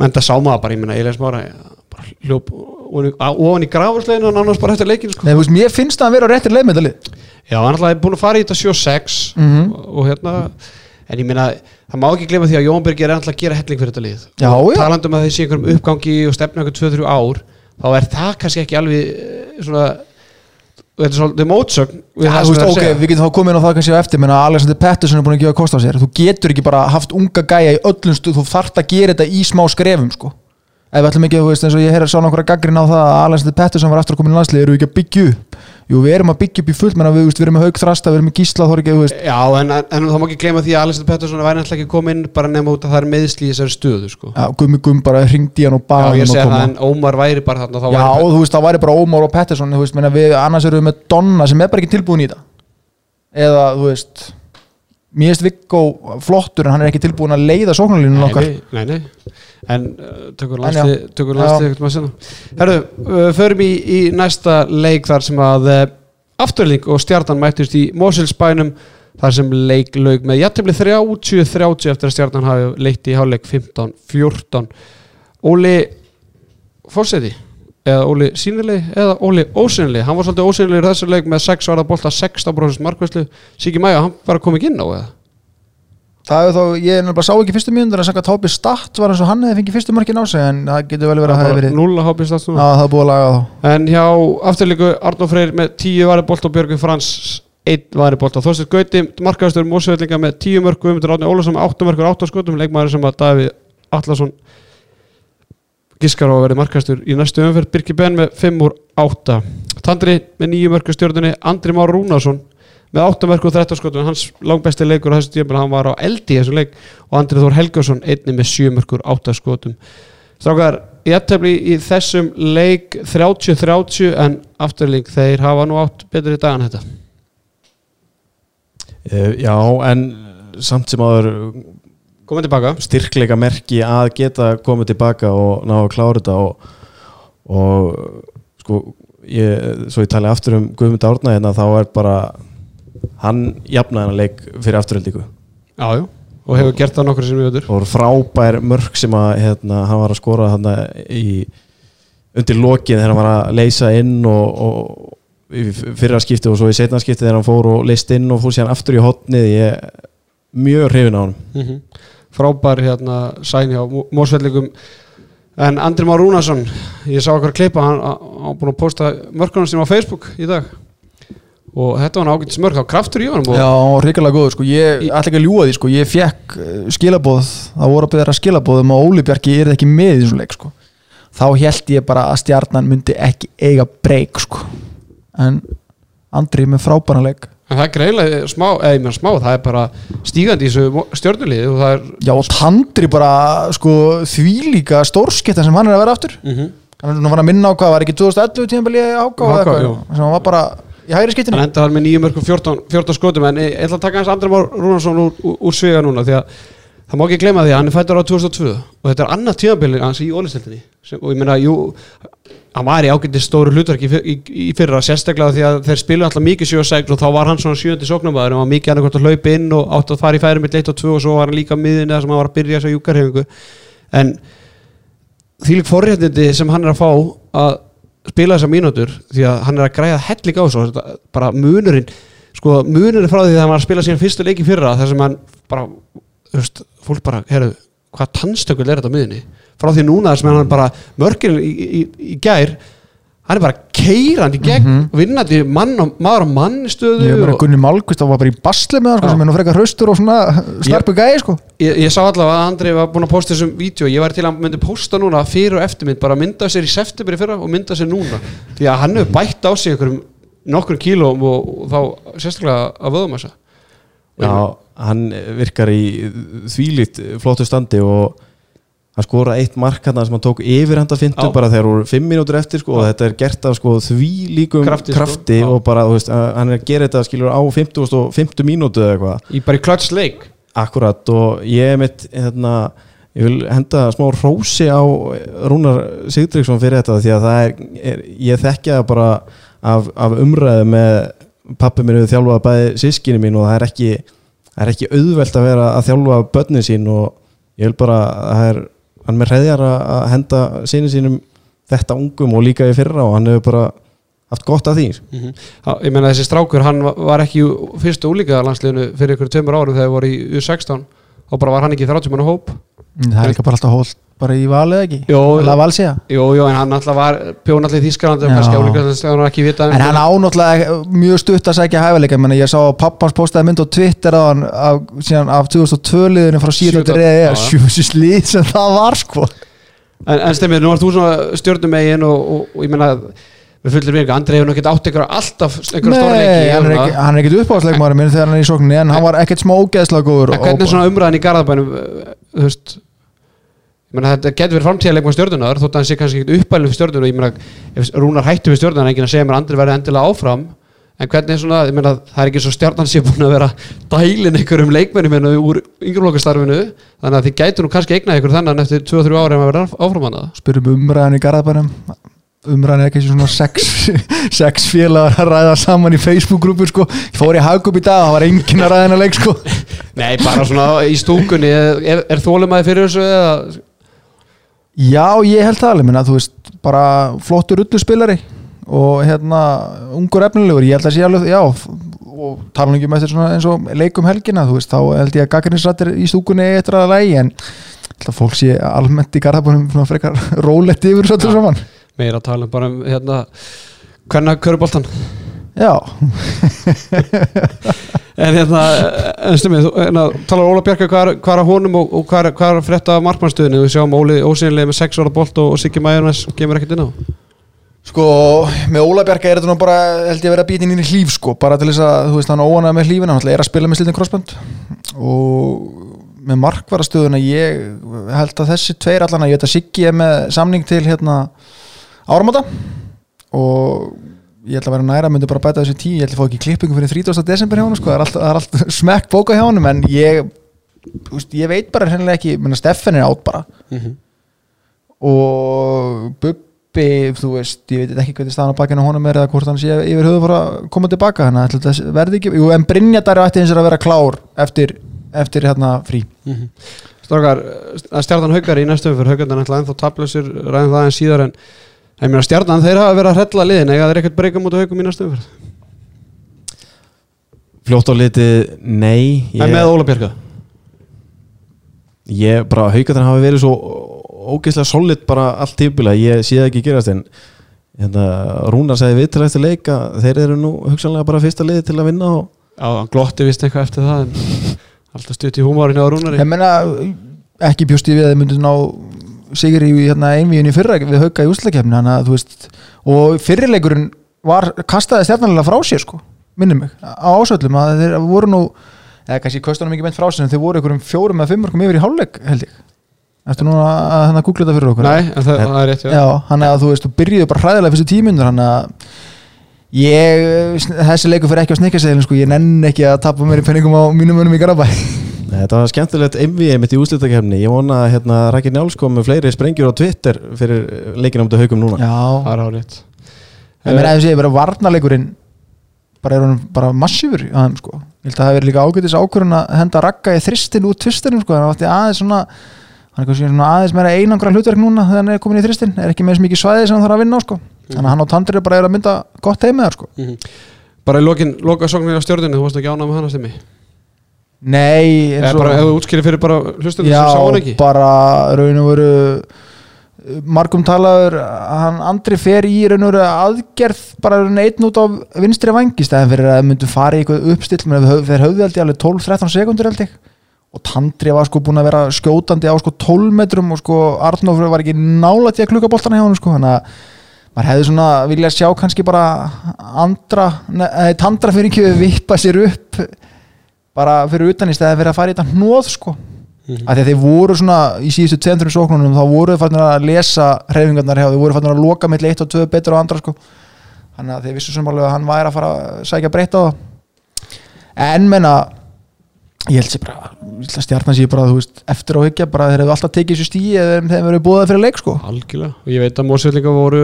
menn það sá maður bara, ég minna, ég leis bara bara hljóp ofan í- í grafarsleginu og nánast bara eftir leikin sko. Nei, þú veist, mér finnst það að vera á réttir leið með þetta lið já, hann ætlaði búin að fara í þetta 7-6 Mhm. og, og hérna en ég minna, það má ekki glemma því að Jón Birgir er alltaf að gera helling fyrir þetta lið. Já, og talandum að þessi einhverjum uppgangi og stefna einhver 2-3 ár þá er það kannski ekki alveg eh, svona þetta er svolítið mótsögn sem veist, að ok, við getum þá komið inn á það kannski á eftir menn að Alexander Pettersson er búin að gefa kost á sér. Þú getur ekki bara haft unga gæja í öllum stuð þú þarft að gera þetta í smá skrefum sko. ef við ætlum ekki, þú veist, eins og ég heyra sá nokkra gaggrin á það að Alexander Pettersson var aftur að koma í landslið eru við ekki að byggja upp jú, við erum að byggja upp í fullt menn að við, við erum með haug þrasta, við erum með gísla þorgi, þú veist, Já, en, en það má ekki gleyma því að Alessandr Pettersson væri náttúrulega ekki að koma inn bara nema út að það er meðsli í þessari stöðu sko. ja, gummi gum bara hringdi hann og Já, baði ég hann segi að það koma en Ómar væri bara þarna þá Já, væri þú veist, það væri bara Ómar og Pettersson þú veist, menna, við, annars erum við með Donna sem er bara ekki tilbúin í þetta eða, þú veist mér finnst Viggo flottur en hann er ekki tilbúin að leiða sóknarlínun okkar. Nei, nei, en uh, tökur já. tökur Já. landslið ekkert maður sinna. Herru, uh, förum í, í næsta leik þar sem að uh, Afturling og Stjarnan mættust í Mosilsbænum þar sem leik laug með jættifli 30-30 eftir að Stjarnan hafi leitt í háleik 15-14 Óli Fórseti eða Óli Sýnilegi eða Óli Ósynilegi hann var svolítið ósynilegi í þessu leik með 6 varða bolta 16% markvæslu Siki Mæja, hann var að koma ekki inn á eða? Það er þá, ég er bara sá ekki fyrstu mjöndur en sanga Tóbi Statt var eins og hann hefði fengið fyrstu markin á sig en það getur vel verið að það hefði verið Núla hópist allt Já, það er búið að laga þá. En hjá afturlíku Arnó Freyr með 10 vari bolt og Björgur Frans 1 vari bolt og Þorstur Gauti markaðastur Mósveitlinga með 10 mörg Guðmundur Átni Ólafsson með 8 mörgur 8 skotum leikmaður sem að Davíð Allarsson giskar á að verði markaðastur í næstu umferð. Birki Ben með 5 úr 8 Tandri með 9 mörgur stjórnunni Andri Már Rúnarsson með 8 mörgur 13 skotum hans langbesti leikur á þessu tíma hann var á eldi í þessu leik. Og Andri Þór Helgason einni með 7 mörgur 8 skotum. Strákar, í eftirfli í þessum leik 30-30 en afturling þeir hafa nú átt betri dag en þetta. Eh, Já, en samt sem áður komið tilbaka. Styrkleika merki að geta komið tilbaka og ná að klára þetta og, og sko ég, svo ég tali aftur um Guðmund Árna hérna þá er bara hann jafnaði hann leik fyrir afturöldíku jájú og hefur gert það nokkur sem við veitur og frábær mörg sem að hérna, hann var að skora hann í undir lokin þegar hann var að leysa inn og, og fyrra skipti og svo í setna skipti þegar hann fór og leist inn og fór síðan aftur í hotnið ég er mjög hrifin á hann mm frábær hérna sæn hjá Mósveldingum en Andri Már Rúnarsson ég sá okkar klippa, hann hann búin að posta mörkunum sem á Facebook í dag og þetta var hann ágætis mörk á kraftur í honum og Já, ríkilega góður sko, ég ætla ekki að ljúga því sko, ég fekk skilabóð, það voru að byrja skilabóð um að Óli Bjarki er ekki með í þessum leik sko. Þá held ég bara að stjarnan myndi ekki eiga breyk sko. En Andri með frábæna leik. En það er greiðlega smá, eða ég meina smá það er bara stígandi í þessu stjórnuliði og það er Já, og Tandri bara sko, þvílíka stórskipta sem hann er að vera aftur. mm -hmm. Hann var að minna á hvað, var ekki 2011 tímabili áká eða eitthvað, sem hann var bara í hægri hann skiptinu. enda þar með nýjum mörgum 14, 14 skotum en ég ætla að taka hans Andri Már Rúnarsson úr, úr, úr svega núna því að það má ekki gleyma því að hann er fættur á 2002 og þetta er annað tímabilið hans í ólisteldinni og ég meina, jú hann var í ágætti stóru hlutverk í, í, í fyrra sérstaklega því að þeir spilu alltaf mikið 7-6 og þá var hann svona sjöndi sóknumæður og var mikið annað hvort að hlaupa inn og átt að fara í færi með 1 og 2 og svo var hann líka miðin eða sem hann var að byrja þess að júkarhefingu en þvílík forréttindi sem hann er að fá að spila þessar mínútur því að hann er að græða hellig á þetta- bara munurinn sko munurinn frá því þegar hann var að spila síðan fyrstu leiki fyrra þar sem hann bara þú veist, fólk bara, herru, hvað tannstökul er þetta á miðinni frá því núna sem hann bara mörkin í, í, í gær hann er bara keirandi í gegn Mhm. vinnandi mann og, maður á mannstöðu Ég meina og, Gunni Málkvist, það var bara í basli með hann sko, sem er nú frekar hraustur og svona snarpu gæði sko. Ég, ég sá allavega að Andri var búin að posta þessum vídeo ég var til að hann myndi posta núna fyrir og eftirmynd bara mynda sér í september í fyrra og mynda sér núna. Því að hann hefur bætt á sig nokkur kílóm og, og þá sérstaklega að vöðum þessa Já, hann virkar í þvílít flottu standi og hann skora eitt mark hann sem hann tók yfirhanda fintu Já. bara þegar voru fimm mínútur eftir sko, og þetta er gert af sko, því líkum Krafti, krafti, sko. Og bara veist, hann er að gera þetta skilur á 50 og 50 mínútu eða eitthvað í bara í klöts leik Akkurat og ég mitt hérna, ég vil henda smá rósi á Rúnar Sigdriksson fyrir þetta því að það er, er ég þekkja bara af, af umræðu með pappi minn hefur þjálfað bæði sískinni mín og það er ekki það er ekki auðvelt að vera að þjálfa börnin sín og ég vil bara að það er, hann er hreðjar að að henda sinni sínum þetta ungum og líka í fyrra og hann hefur bara haft gott af því. Mm ég meina þessi strákur hann va- var ekki fyrstu úlíka landsliðinu fyrir ykkur tveimur árum þegar þið voru í U16 og bara var hann ekki í 30 manna hóp Það er líka bara alltaf hólt bara í valið ekki Jó. Eða valsíða jú, jú, en hann alltaf var pjón allir í Þískalandi og Já. kannski álíka þess að hann ekki vita um En hann ánáttúrulega mjög stutt að sækja hæfileika Menni, Ég sá að pappans postaði mynd á Twitter á hann af, síðan, af 2002 liðinu frá síðan Sjúta- þetta já, já. er sjúsis lið sem það var sko En, en stemmið, nú ert þú svona stjórnum megin og, og, og ég meina við fullir við Andri hefur nokkið átt ykkur alltaf einhver stóra Nei, hann er ekki, er ekkit uppáðsleikmaður minn þegar hann er í sókninni en hann var ekkert smá ógeðslega góður En hvernig er svona umræðan í Garðabænum uh, þú veist? Ég meina þetta getur verið framtíðarleikma stjórnunar þótt að hann sé kannski ekkert uppælum stjórnunar ég meina ef Rúnar hættu við stjórnunar enginn að segja mér að Andri verði endilega áfram. En hvernig er svona, ég meina það er ekki svo stjórnan sé búin að vera dælin einhverjum leikmennum úr yngreflokkastarfinu þannig að þið gætu nú kannski eignað ykkur þannig eftir 2-3 ári ef að vera áfram hana Spyrum umræðan í Garðabænum umræðan er ekki svona sex, sex félagar að ræða saman í Facebook-grúpu sko. ég fór í Hagup í dag og það var enginn að ræða hennar leik sko. Nei, bara svona í stúkunni. Er, er, þólumæði fyrir þessu eða? Já, ég held það alveg. Minna, þú veist, bara flottur ullu spilari og hérna ungur efnilegur, ég held að sé alveg já, og tala nú ekki með þetta svona eins og leikum helgina, þú veist, þá held ég að gaggrinsrættir í stúkunni eftir að lægi en fólk sé almennt í garðabunum frekar rólegt yfir svo saman meira að tala um bara um hérna hvernig köruboltan Já, en hérna, en stemmið þú hérna, talar Óla Bjarka hvað er, hvað er að honum og, og hvað er, hvað er að frétta af markmannstöðinu við sjáum Óli ósynlega með 6 ára bolt og, og Siggi Majónes kemur ekkert inn á. Sko, með Óla Bjarka er þetta nú bara, held ég að vera býtin inn í hlíf sko, bara til þess að, þú veist, hann óanað með hlífina, hann er að spila með slítin crossband og með markvarastöðuna ég held að þessi tveir allan að ég veit að Siggi er með samning til hérna áramóta. Og ég ætla að vera næra, myndi bara bæta þessu tí ég ætla að fá ekki klippingu fyrir 30. desember hjá hann sko, það er allt, það er allt smekk bóka hjá hann en ég, þú veist, ég veit bara hennilega ekki, menna Steffen er átt bara. Og Bubbi, þú veist, ég veit ekki hvernig staðan á bakinu á honum er eða hvort hann sé yfir höfu fara að koma tilbaka, þannig að þetta verði ekki jú, en Brynjadar ætti eins og að vera klár eftir, eftir hérna frí. Strákar, að stjarnan haugari í næstu umfyrir haugarnar það en ég meina stjarnan þeir hafa verið að hrella liðin. Eða þeir ekkert breyka mútið haugum í næstu umfyrir Fljótt á litið, nei en með Óla Bjarka? Ég bara haugatar hafa verið svo ógeðslega solid bara allt típulega, ég sé það ekki gerast en hérna, Rúnar segði við til eftir leika þeir eru nú hugsanlega bara fyrsta liði til að vinna og Já, hann glotti vist eitthvað eftir það en alltaf stutt í húmárinu á Rúnari. Ég menna, ekki bjóst ég við að þið myndu ná sigur í hérna, einvíðin í fyrra við hauka í úslakefni að og fyrirleikurinn var kastaði stjarnarlega frá sér sko, minni mig á ásöldum að þeir voru nú eða kannski kostunum ekki meint frá sér en þeir voru einhverjum fjórum eða fimmurkum yfir í hálfleik held ég. Eftir núna að hérna googla þetta fyrir okkur? Nei, það, það er rétt já. Já, hann að þú veist, þú byrjuðu bara hræðilega fyrstu tímundur hann að ég, þessi leikur fyrir ekki á snikkaseðilin sko, ég nenn ekki að tapa mér í penningum á mínum önum í Garabæ Þetta var skemmtilegt MVM mitt í úslitakefni Ég vona að hérna, Rækir Njáls kom með fleiri sprengjur á Twitter fyrir leikin á mútið haugum núna. Já, það er rétt en mér aðeins ég vera varnarleikurinn bara er hann bara massífur á þeim sko, ég held að það hefur líka ágætis ákvörðun að henda rakka í þristin úr tvistinum sko, hann átti aðeins svona hann er svona aðeins meira einangra hlutverk núna þegar hann er komin í þristin, er ekki með þess mikið svæði sem hann þarf að vinna á sko, þannig að hann á tandrið bara að mynda gott heimið þar sko. Mhm. Bara í lokin, loka sóknir á stjórninu, þú varst ekki ánað með hana stemmi Nei, Eða bara, ef þú útskýrir fyrir bara hlustunum Já, sem sá hann ekki. bara raun og veru margum talaður hann Andri fer í raun og veru aðgerð bara raun einn út á vinstri vangi stæðan fyrir að myndu fara í eitthvað uppstill menn þeir höfðu held ég alveg 12-13 sekundur held ég. Og Tandri var sko búin að vera skjótandi á sko 12 metrum og sko Arnófur var ekki nála til að kluka boltana hjá hann sko þannig að maður hefði svona viljað sjá kannski bara andra, neði Tandra fyrir ekki að vippa sér upp bara fyrir utan í stæði fyrir að fara í þetta hnóð sko. Mhm. af því að þeir voru svona í síðustu tveimturum sóknunum þá voru þeir fannir að lesa hreyfingarnar hjá, þeir voru fannir að loka mitt 1 og 2 betur á andra sko. Þannig að þeir vissu sem alveg að hann væri að fara að sækja breytt á það. En menna ég held sér bara, að stjarnan sér bara veist, eftir á hyggja, bara þeir hefðu alltaf tekið þessu stíi eða þeim verið búið fyrir leik sko. Algjörlega. Og ég veit að mósveitlinga voru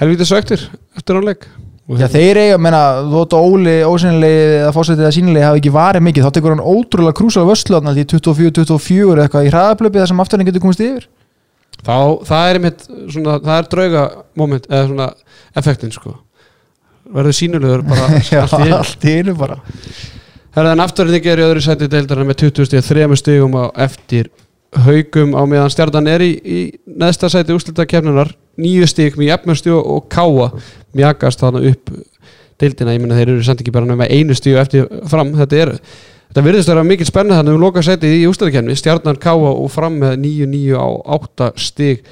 helvítið söktir eftir hann leik. Og Já, þeir eiga, menna, þótt að Óli ósynilegi eða fósættið eða sínilegi hafi ekki varið mikið, þá tekur hann ótrúlega krúsal vöslu þarna því 24-24 eða eitthvað í hraðablöpi þar sem afturinn getur komist yfir. Þá, það er einmitt svona, það er drauga moment, eða svona effektin sko. Verður sínulegur bara Já, allt í einu. allt í einu bara. Herðan afturinn er í öðru sæti deildarinn með 20 stíð, 3 stígum á eftir haugum á meðan stjarnan er í, í neðsta sæti úslita kefnunar nýju stíg með jafnmjöstu og káa mjagast þarna upp deildina, ég menna þeir eru samt ekki bara með einu stígu eftir fram, þetta er þetta virðist að vera mikil spenna þannig um loka sæti í úslita kefni, stjarnan káa og fram með 9-9 á 8 stíg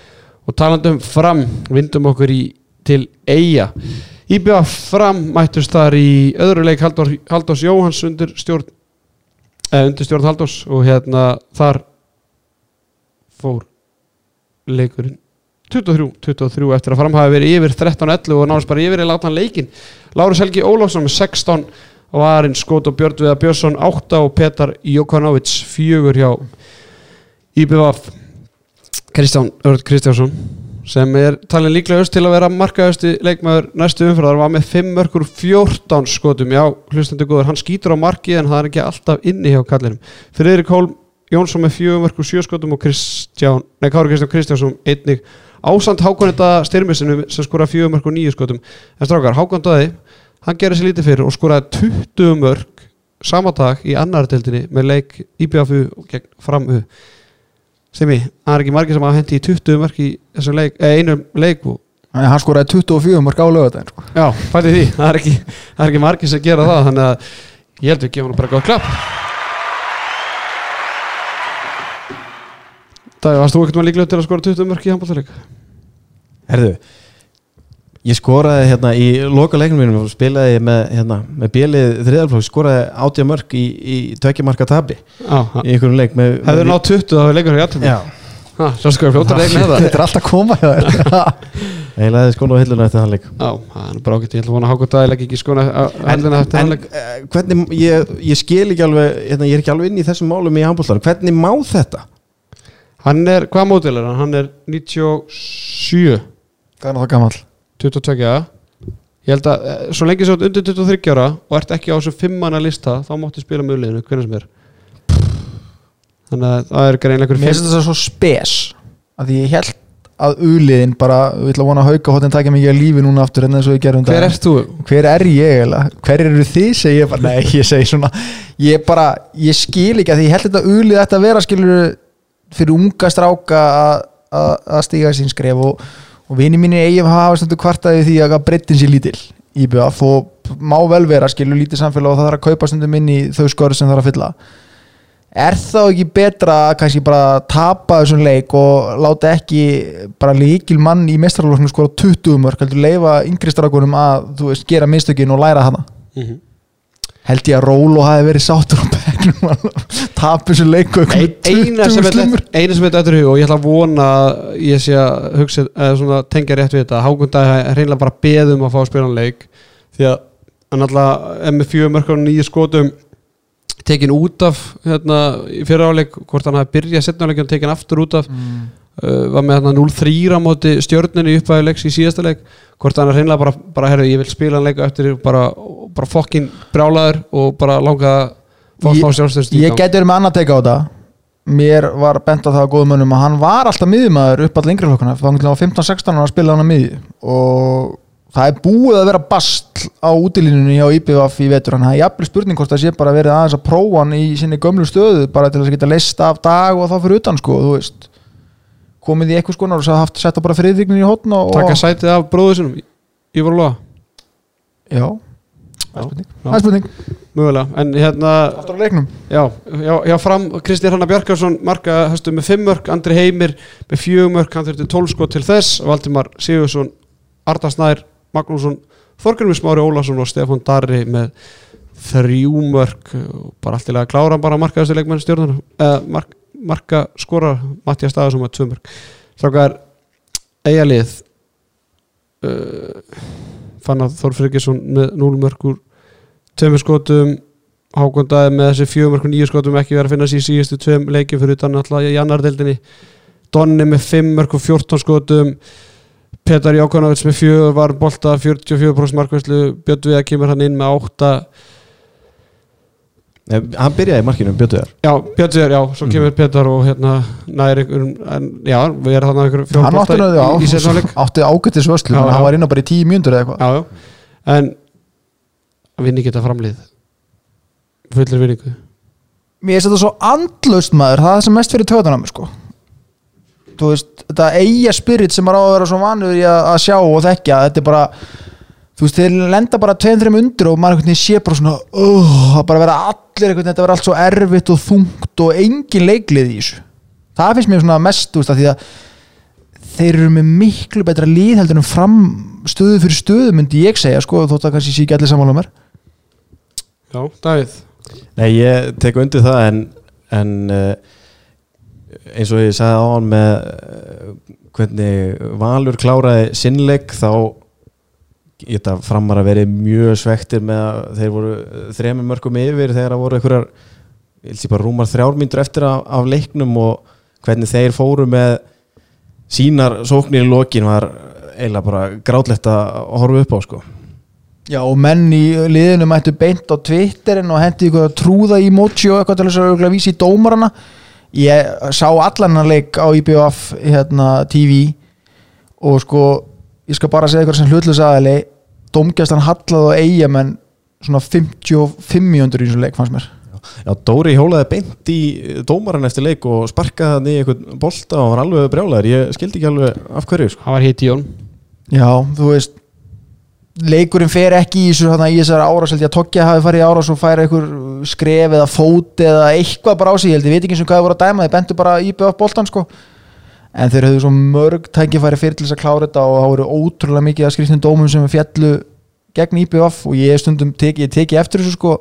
og talandum fram vindum okkur í til eiga Íbjöða fram mættust þar í öðru leik Halldórs Jóhans undir stjórn eh, undir stjórn Halldórs og hérna þar fór leikurinn. 23-23 eftir að fram hafi verið yfir 13-11 og náðast bara yfir í látan leikin Lárus Helgi Ólafsson með 16 og Arinn Skót og Björn Viða Björnsson 8 og Petar Jókanovits 4 hjá IBVF Kristján Örd Kristjánsson sem er talin líklegust til að vera markaðusti leikmaður næstu umfyrðar var með 5 mörgur 14 skotum. Já, hlustandi góður, hann skýtur á marki en það er ekki alltaf inni hjá kallinum. Friðrik Hólm Jónsson með 4 mörgur 7 skotum og Kristján, nei Kári Kristján Kristjánsson einnig? Ásand Hákonetta styrmisinu sem skora 4 mörgur 9 skotum. En strákar, Hákon Döði hann gerir sér lítið fyrir og skoraði 20 mörg sama dag í annar deildinni með leik IBFU gegn framu. Simi, það er ekki margir sem hafa hendi í 20 mörg í þessum leik, eh, einum leik og Þannig að hann skoraði 24 mörg á lögadaginn sko. Já, fætti því, það er ekki, er ekki margir sem gera það þannig að ég held við gefum hann bara gott klapp Það varst þú ekkert maður líklega til að skora 20 mörg í handbóltaleg Herðu Ég skoraði hérna í loka leiknum mínum spilaði með, hérna, með bjelið þriðalflokk, skoraði átja mörg í, í tökjamarka tabi Já, í einhverjum leik hefur nátt 20 þá hefur leikur Svo sko ég fljóta leik með það. Þetta er alltaf koma ég laði skónu á hilluna eftir hann leik. Það er ágætt, ég ætla vona að hákvæmt að ég legg ekki skona hendina eftir hann leik. eh, hvernig, ég, ég skil ekki alveg hérna, ég er ekki alveg inn í þessum málum í handbóltar hvernig má þetta? Hann er, hvað mótil er hann? Hann er 97 Það er náttúrulega gammal 22 ja. ég held að eh, svo lengi svo undir 23 ára og ert ekki á þessu fimmana lista þá máttu spila með uliðinu, hvernig sem er þannig að það er greinlega Mér finnst þetta svo spes að ég held að uliðin bara, við ætla að vona að hauka hóttin takja mikið að lífi núna aftur en eins og ég gerum hver ert þú? hver er ég eiginlega? hver eru þið segi ég bara, nei ég segi svona ég bara, ég skil ekki að því ég held þetta ulið ætti að vera skilur fyrir unga stráka að- stíga sín skref og, og vini mínir eigin hafa stundu kvartaði því að breyttin sér lítil í BF og má vel vera skilur lítið samfélag og það þarf að kaupa stundum inn í þau skor sem þarf að fylla er þá ekki betra að kannski bara tapa þessum leik og láta ekki bara líkil mann í mestrarlóknum skora 20 mörg heldur leifa yngri strákunum að þú veist, gera mistökin og læra hana Mm -hmm. held ég að Rólo hafi verið sátur og 20 sem slumur eina sem er þetta hug og ég ætla að vona að ég sé að hugsa eða svona tengja rétt við þetta. Hákunda er reynilega bara beðum að fá að spila hann leik því að hann alltaf er með fjögur mörkur og nýju skotum tekin út af hérna, í fyrra áleik hvort hann hafi byrjað setna áleik og tekin aftur út af Mm. uh, var með hérna 0-3 á móti stjörnunni í uppvæðu leiks í síðasta leik. Hvort hann er hreinlega bara, bara herru, ég vil spila hann leik eftir bara, bara fokkin brjálaður og bara langa Ég- ég geti verið með annað teika á þetta. Mér var bent á það að góðum mönnum að hann var alltaf miðjumæður upp all yngri flokkuna þá hann var 15-16 ára að spila hann að miðju. Og það er búið að vera bastl á útilínunni hjá IPVF í vetur. Hann það er jafnvel spurning hvort það sé bara verið aðeins að prófa hann í sinni gömlu stöðu bara til að geta leist af dag og þá fyrir utan sko þú veist. Komið í eitthvað skonar og sagði haft setta bara friðriknin í hotn og, taka og sætið af bróðu sinum Ívar Lóa, já, það er spurning. Það er mögulega. En hérna, aftur á leiknum. Já, já, já fram Kristján Hanna Bjarkarsson marka höstu með 5 mörg, Andri Heimir með 4 mörg, hann þurfti 12 skot til þess Valdimar Sigursson, Arda Snær Magnússon, Þorgrymur Smári Ólafsson og Stefán Darri með þrjú mörg og bara allt til að klára bara markaðastu leikmenn stjórnar eða mark, marka skora Mattias Staðarsson með 2 mörg Strákar, eigalið uh, fann að Þór Friggjesson með 0 mörg úr tveimur skotum Hákondaði með þessi 4 mörg og 9 skotum ekki verið að finna sér síðustu tveim leikjum fyrir utan alltaf í annardeldinni Donni með 5 mörg og 14 skotum Petar Jákonovits með 4 var bolta 44% markvæslu Björn Viða kemur hann inn með 8 Nei, hann byrjaði í markinu, Bjötuðar Já, Björn Viða, já, svo kemur Petar og hérna næri einhverjum en, Já, við erum einhverjum hann já, í, í setnáleik átti ágættis vöslu Já, hann já. var inn á bara í tíu mjöndur eða eitthvað. Já, já. En að vinni geta framlið. Fullir vinningu. Mér finnst þetta svo andlaust maður. Það er sem mest fyrir töðan á mig sko. Þú veist, þetta eiga spirit sem maður á að vera svo vanur í að, að sjá og þekkja. Þetta er bara þú veist, þeir lenda bara 2-3 undir og maður einhvern veginn sé bara svona uh, það bara vera allir einhvern veginn þetta vera allt svo erfitt og þungt og engin leiklið í þessu. Það finnst mér svona mest, þú veist, að því að þeir eru með miklu betra líð heldur en fram stöðu fyrir stöðu myndi ég segja, sko, þótt að kannski sé ekki allir sammála mér Já, Davíð. Nei, ég tek undir það en, en uh, eins og ég sagði á hann með uh, hvernig Valur kláraði sinnleik þá ég þetta framar að veri mjög svektir með að þeir voru þremur mörgum yfir þegar það voru einhverjar rúmar þrjármyndur eftir af, af leiknum og hvernig þeir fóru með sínar sóknir í lokin var eiginlega bara grátlegt að horfa upp á sko. Já og menn í liðinu mættu beint á Twitterin og hendi ykkur að trúða í mochi og eitthvað til þess að örugglega vísa í dómarana. Ég sá allan hann leik á IBF hérna, TV og sko ég skal bara segja ykkur sem hlutlus aðali dómgæstan hallað og eigamenn svona 55 mjöndur í þessum leik fannst mér. Já, Dóri hjólaði beint í dómaran eftir leik og sparkaði hann í einhvern bolta og var alveg brjálæður, ég skildi ekki alveg af hverju sko. Hann var hitt í Jón. Já, þú veist leikurinn fer ekki í þessu þarna, í þessari árás held ég að Tokkja hafi farið í árás og færa einhver skref eða fót eða eitthvað bara á sig, ég held ég veit ekki eins og hvað það voru að dæma þeir bentu bara í BF boltan sko en þeir höfðu svo mörg tækifæri fyrir til þess að klára þetta og það voru ótrúlega mikið að skriftin dómum sem við fjallu gegn IBF og ég stundum teki, ég teki eftir þessu sko.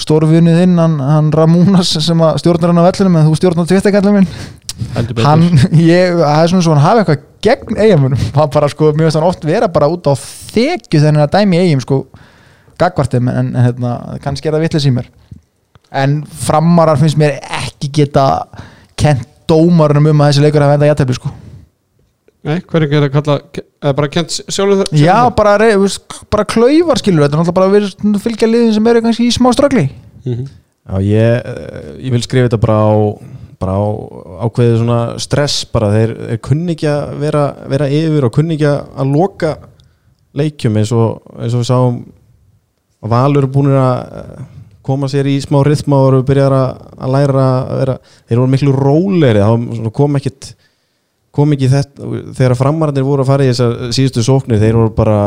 Stórfunnið þinn, hann, hann Ramúnas sem stjórnar hann á vellunum en þú stjórnar tvittakallum minn. Hann, ég, það er svona svo hann hafi eitthvað gegn eigamunum, hann bara sko mjög veist hann oft vera bara út á þekju þennan að dæmi eigum sko gagvartum en, en hérna, kannski er það vitlega símur en framarar finnst mér ekki geta kent dómarunum um að þessi leikur hafa enda jættefli sko. Nei, hvernig er það kalla eða bara kent sjálfur það já, bara, bara klaufar skilur þetta er náttúrulega bara að við fylgja liðin sem eru kannski í smá ströggli Mhm. Já, ég, eh, ég vil skrifa þetta bara á, bara á ákveðið svona stress bara, þeir, þeir kunni ekki að vera, vera yfir og kunni ekki að loka leikjum eins og, eins og við sáum að Valur er búin að koma sér í smá rithma og eru byrjar að, læra að vera, þeir voru miklu rólegri þá kom ekkit kom ekki þetta, þegar framararnir voru að fara í þessar síðustu sóknir, þeir voru bara,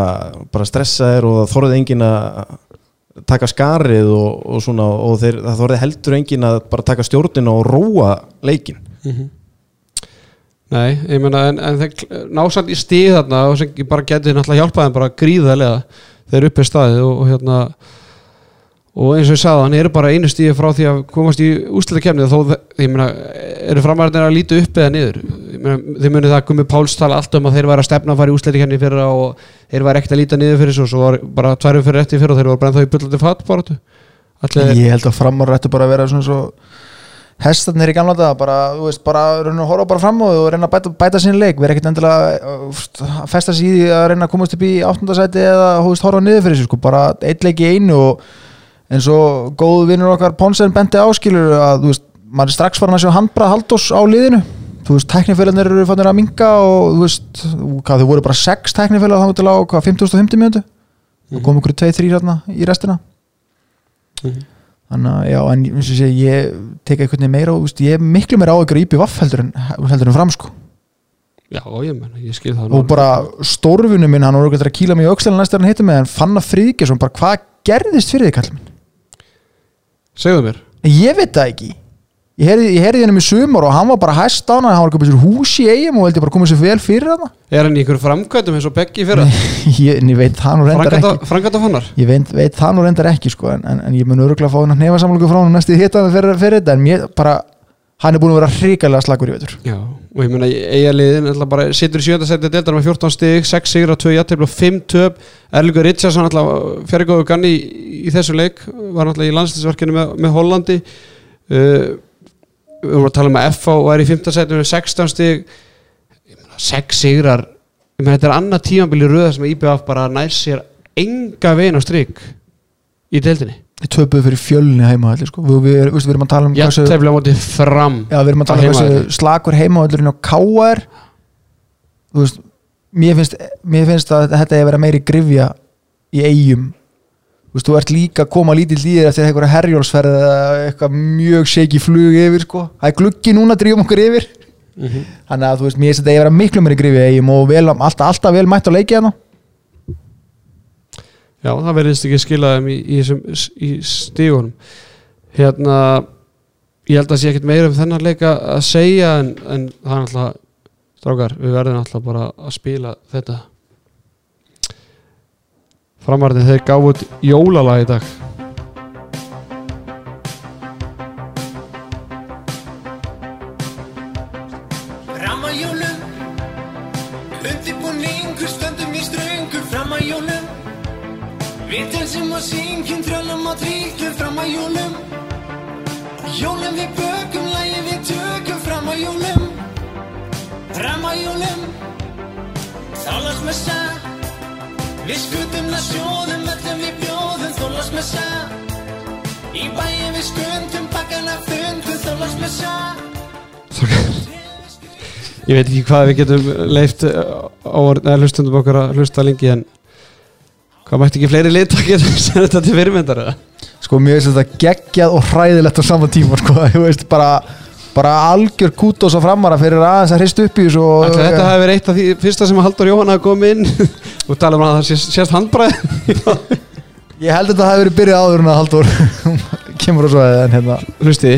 bara stressaðir og þorðið engin að taka skarið og, og svona og þeir, það þorðið heldur engin að bara taka stjórnina og róa leikin Mhm. Nei, ég meina en, en þeir násamt í stíð þarna og sem bara geti náttúrulega hjálpað þeim bara gríðarlega þeir uppi staðið og, og hérna og eins og ég sagði hann eru bara einu stíði frá því að komast í úsleita kemni þó ég meina eru framvæðarnir að líta upp eða niður? Meina, þeir muni það að Gummi Páls tala allt um að þeir væri að stefna að fara í úsleita kemni fyrir og þeir væri ekkert að líta niður fyrir svo svo var bara tværum fyrir eftir fyrir og þeir voru bara þá í byllandi fatt bara Allir, ég held að framar ættu bara að vera svona svo hestarnir í gamla dag bara, þú veist, bara reyna að horfa bara fram og reyna að bæta, bæta sín leik, vera ekkert endilega að festa sig í því að reyna að komast upp í áttundasæti eða þú veist, horfa niður fyrir sig sko, bara eitt leik í einu og eins og góðu vinnur okkar Ponsen benti áskilur að veist, maður er strax farin að sjá handbrað haldós á liðinu. Þú veist, teknifélagnir eru fannir að minga og þú veist, hvað, þau voru bara sex teknifélag þá til á, hvað, 50.50 mjöndu og kom ykkur 2-3 hérna í restina. Þannig að já, en eins og sé, ég tek eitthvað meira og veist, ég er miklu meira á ykkur íbjöf heldur en, heldur en fram sko. Já, ég menna, ég skil það og bara stórfunum minn, hann var okkur að kýla mig í öxlina næsta hann hittum mig, en fann að Friðgjesson bara hvað gerðist fyrir þig kallum minn Segðu mér. Ég veit það ekki. Ég heyrði, hennum í sumar og hann var bara hæst á hann hann var ekki bara hús í eigum og veldi bara komið sér vel fyrir hann Er hann í ykkur framkvæmdum eins og Beggi fyrir ég, en ég veit það nú reyndar ekki. Framkvæmda fannar ég veit, veit það nú reyndar ekki sko, en, en, en ég mun öruglega að fá hann að nefa samlöku frá hann næstu hitta fyrir, fyrir þetta en mér bara, hann er búin að vera hrikalega slagur í vetur. Já, og ég alltaf bara situr í sjönda seti deildar með 14 stig 6 sigra, 2 jættefl og 5 töp. Erlingur Richardson fjárgóðu ganni í, í þessu leik var alltaf í landslisverkinu með, með Hollandi. Uh, við vorum að tala um að FH var í 5. seti með 16 stig. Ég meina 6 sigrar ég meina þetta er annað tímanbili röða sem IBF bara nær sér enga veginn á strik í deildinni við töpuðu fyrir fjölni heimavalli sko. við, við, við, við erum að tala um hversu, já, við erum að tala um hversu heimavelli. slagur heimavallurinn á þú veist mér finnst, mér finnst að þetta er verið meiri grifja í eigum þú veist, þú ert líka að koma lítill í þér eftir einhverja herjólsferð eða eitthvað mjög shake flug yfir sko. það er gluggi núna, drýjum okkur yfir Mhm. þannig að þú veist, mér finnst þetta að vera miklu meiri grifja í eigum og vel, alltaf, alltaf vel mætt á leiki hérna Já, það verðist ekki skila þeim í, í, í stígunum. Hérna ég held að sé ekkert meira um þennan leika að segja en, en það er alltaf strákar, við verðum alltaf bara að spila þetta. Framarðin þeir gáðu út jólalag í dag. Fram að jólum Undirbúningur stöndum í ströngur Fram að jólum Við dansum og syngjum Trölum og tryggum Fram að jólum. Jólum við bökum Lægi við tökum Fram að jólum. Fram að jólum. Þálasmessa Við skutum að sjóðum Öllum við bjóðum Þólasmessa Í bæin við skundum Bakkana fundum Þólasmessa ég veit ekki hvað við getum leift á hlustundum okkar að hlusta lengi en hvað mætti ekki fleiri lit að geta sem þetta til fyrirmyndar sko mér finnst þetta geggjað og hræðilegt á sama tíma sko, þú veist, bara bara algjör kútos á framara fyrir aðeins að hrist upp í þessu og Ætli þetta hafi verið eitt af því fyrsta sem Haldur Jóhann hafi komið inn? Og tala um að það sést, sést handbræð ég held að þetta hafi verið byrjað áður en að Haldur kemur á svo en hérna. Hlusti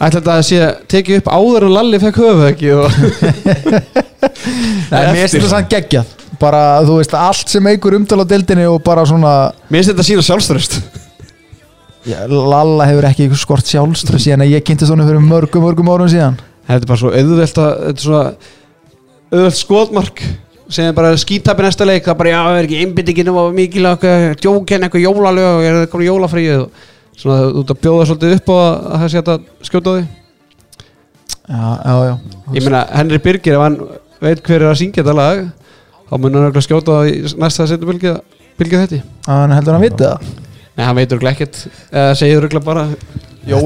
Ætli þetta að sé tekið upp áður en Lalli fekk höfu ekki og Nei, mér finnst þetta samt geggjað. Bara þú veist allt sem eigur umtal á deildinni og bara svona mér finnst þetta sína sjálfströst já, Lalla hefur ekki skort sjálfstur síðan að ég kynnti svona fyrir mörgum mörgum árum síðan. Þetta er bara svo auðvelt að þetta er svona auðvelt skotmark sem er bara skítapi næsta leik. Það er bara já, það er ekki einbyttingin og mikilvæg djóken eitthvað jólalög og er það komið jólafríð og svona ert að bjóða svolítið upp og að það sé að skjóta á því? Já, já, já. Ég meina, Henry Birgir, ef hann veit hver er að syngja þetta lag þá mun hann örugglega skjóta það í næsta setu bylgja, bylgja þetta hann heldur hann að vita það? Nei, hann veitur örugglega ekkert. Eða segir örugglega bara Jó,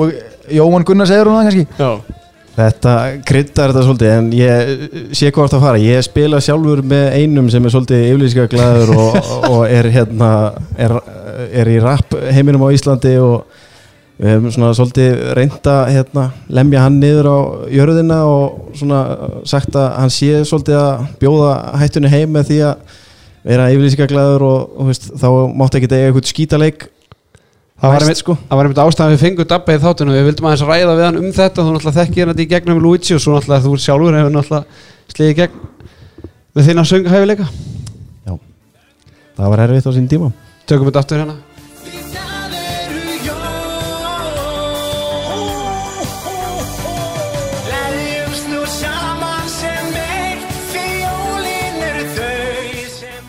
Jóhann Gunnar segir hún það kannski? Já, Þetta kryddar þetta svolítið en ég sé hvað það að fara. Ég spila sjálfur með einum sem er svolítið yfirlýska glæður og, og er hérna er, er í rap heiminum á Íslandi og við hefum svona svolítið reynda hérna, lemja hann niður á jörðina og svona sagt að hann sé svolítið að bjóða hættunni heim með því að vera yfirlýska glæður og, og veist, þá mátti ekki eiga eitthvað skítaleik það var einmitt sko. Það var einmitt ástæðan við fengum Dabba í þáttunum Við vildum aðeins ræða við hann um þetta. Þú náttúrulega þekkir þetta í gegnum Luigi Og svo náttúrulega þú sjálfur hefur náttúrulega slegið í gegn Með þína sönghæfileika það var erfitt á sín tíma. Tökum þetta aftur hérna.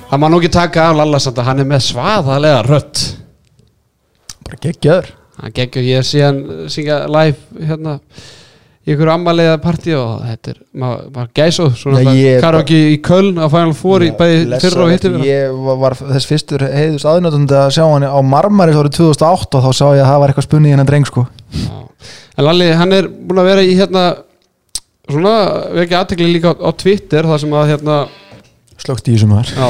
Það má nú ekki taka af Lalla samt að hann er með svaðalega rödd Hann geggjur ég sé hann syngja live hérna í ykkur ammaliða partí og þetta er maður ma gæsóð karaoke í Köln á Final Four í bæði fyrra og hittir ég var, var þess fyrstur heiðust aðnöndandi að sjá hann á Marmaris árið 2008 og þá sá ég að það var eitthvað spunnið hennar dreng sko. Já. En Lalli, hann er búin að vera í hérna svona vekja aðtekli líka á, á Twitter það sem að hérna slögt í þessum Já,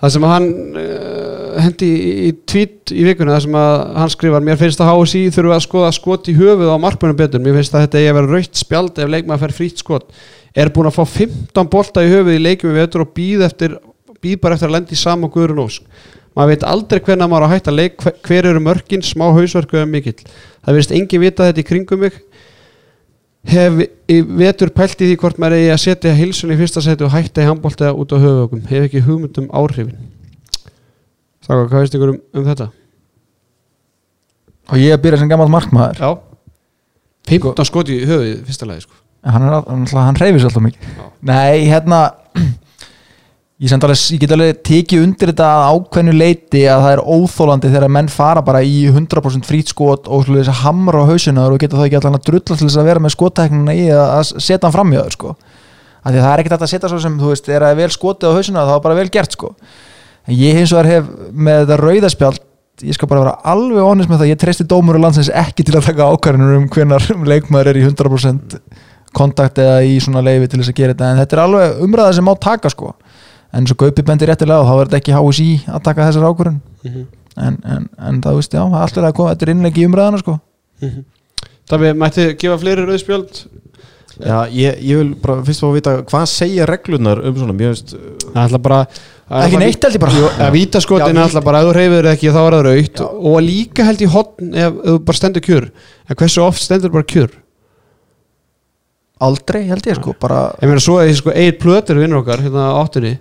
það sem að hann uh, hendi í, í tweet í vikunni það sem að hann skrifar mér finnst að HSI þurfa að skoða skot í höfuð á markmönum betur. Mér finnst að þetta eigi að vera raukt spjald ef leikmaður fær frýtt skot. Er búin að fá 15 bolta í höfuð í leikjum við vetur og býð, eftir, býð bara eftir að lendi í sama og guðurinn ósk. Maður veit aldrei hvernig maður á að hætta leik hver- eru mörkin, smá hausverku eða mikill. Það verðist engin vita þetta í kringum mig hef í vetur pælt í því hvort maður eigi að setja hilsun í fyrsta seti og hætta í handbólta út á höfuökum hef ekki hugmynd um áhrifin. Staka, hvað veist ykkur um, um þetta? og ég er að byrja sem gammal markmaður. Já. 15 skoti í höfuð í fyrsta lagi sko. hann, hann, reyfis alltaf mikið. Nei, hérna ég, alveg, ég get alveg tekið undir þetta ákveðnu leiti að það er óþólandi þegar menn fara bara í 100% frýt skot og slúið þess að hamra á hausinaður og geta það ekki allan að drulla til þess að vera með skotteknina í að, setja hann fram í það sko. af því að það er ekkert að setja svo sem þú veist, er að vel skotið á hausinaður þá er bara vel gert sko. en ég hins vegar hef með þetta rauðaspjald ég skal bara vera alveg honest með það ég treysti dómur og landsins ekki til að taka ákvarðanur um hvenar leikmaður er í 100% kontakt eða í svona leifi til þess að gera þetta en þetta er alveg umræða sem má taka sko en svo Gaupi bendir réttilega og þá er þetta ekki HSI að taka þessar ákvarðan Mhm. en, en, en það veist já, allt er að koma þetta er innleiki í umræðana sko. Það við mætti gefa fleiri rauðspjöld? Já, ég, ég vil bara fyrst fá að vita hvað segja reglunar um svona, mér veist Það ætla bara ekki neitt held ég bara. Að vítaskotin er alltaf bara ef þú reyfir ekki þá er það raukt og líka held í hotn ef, ef þú bara stendur kjör en hversu oft stendur bara kjör aldrei held ég sko bara ég meina svo að sko, Egil Plötur vinnur okkar hérna á áttunni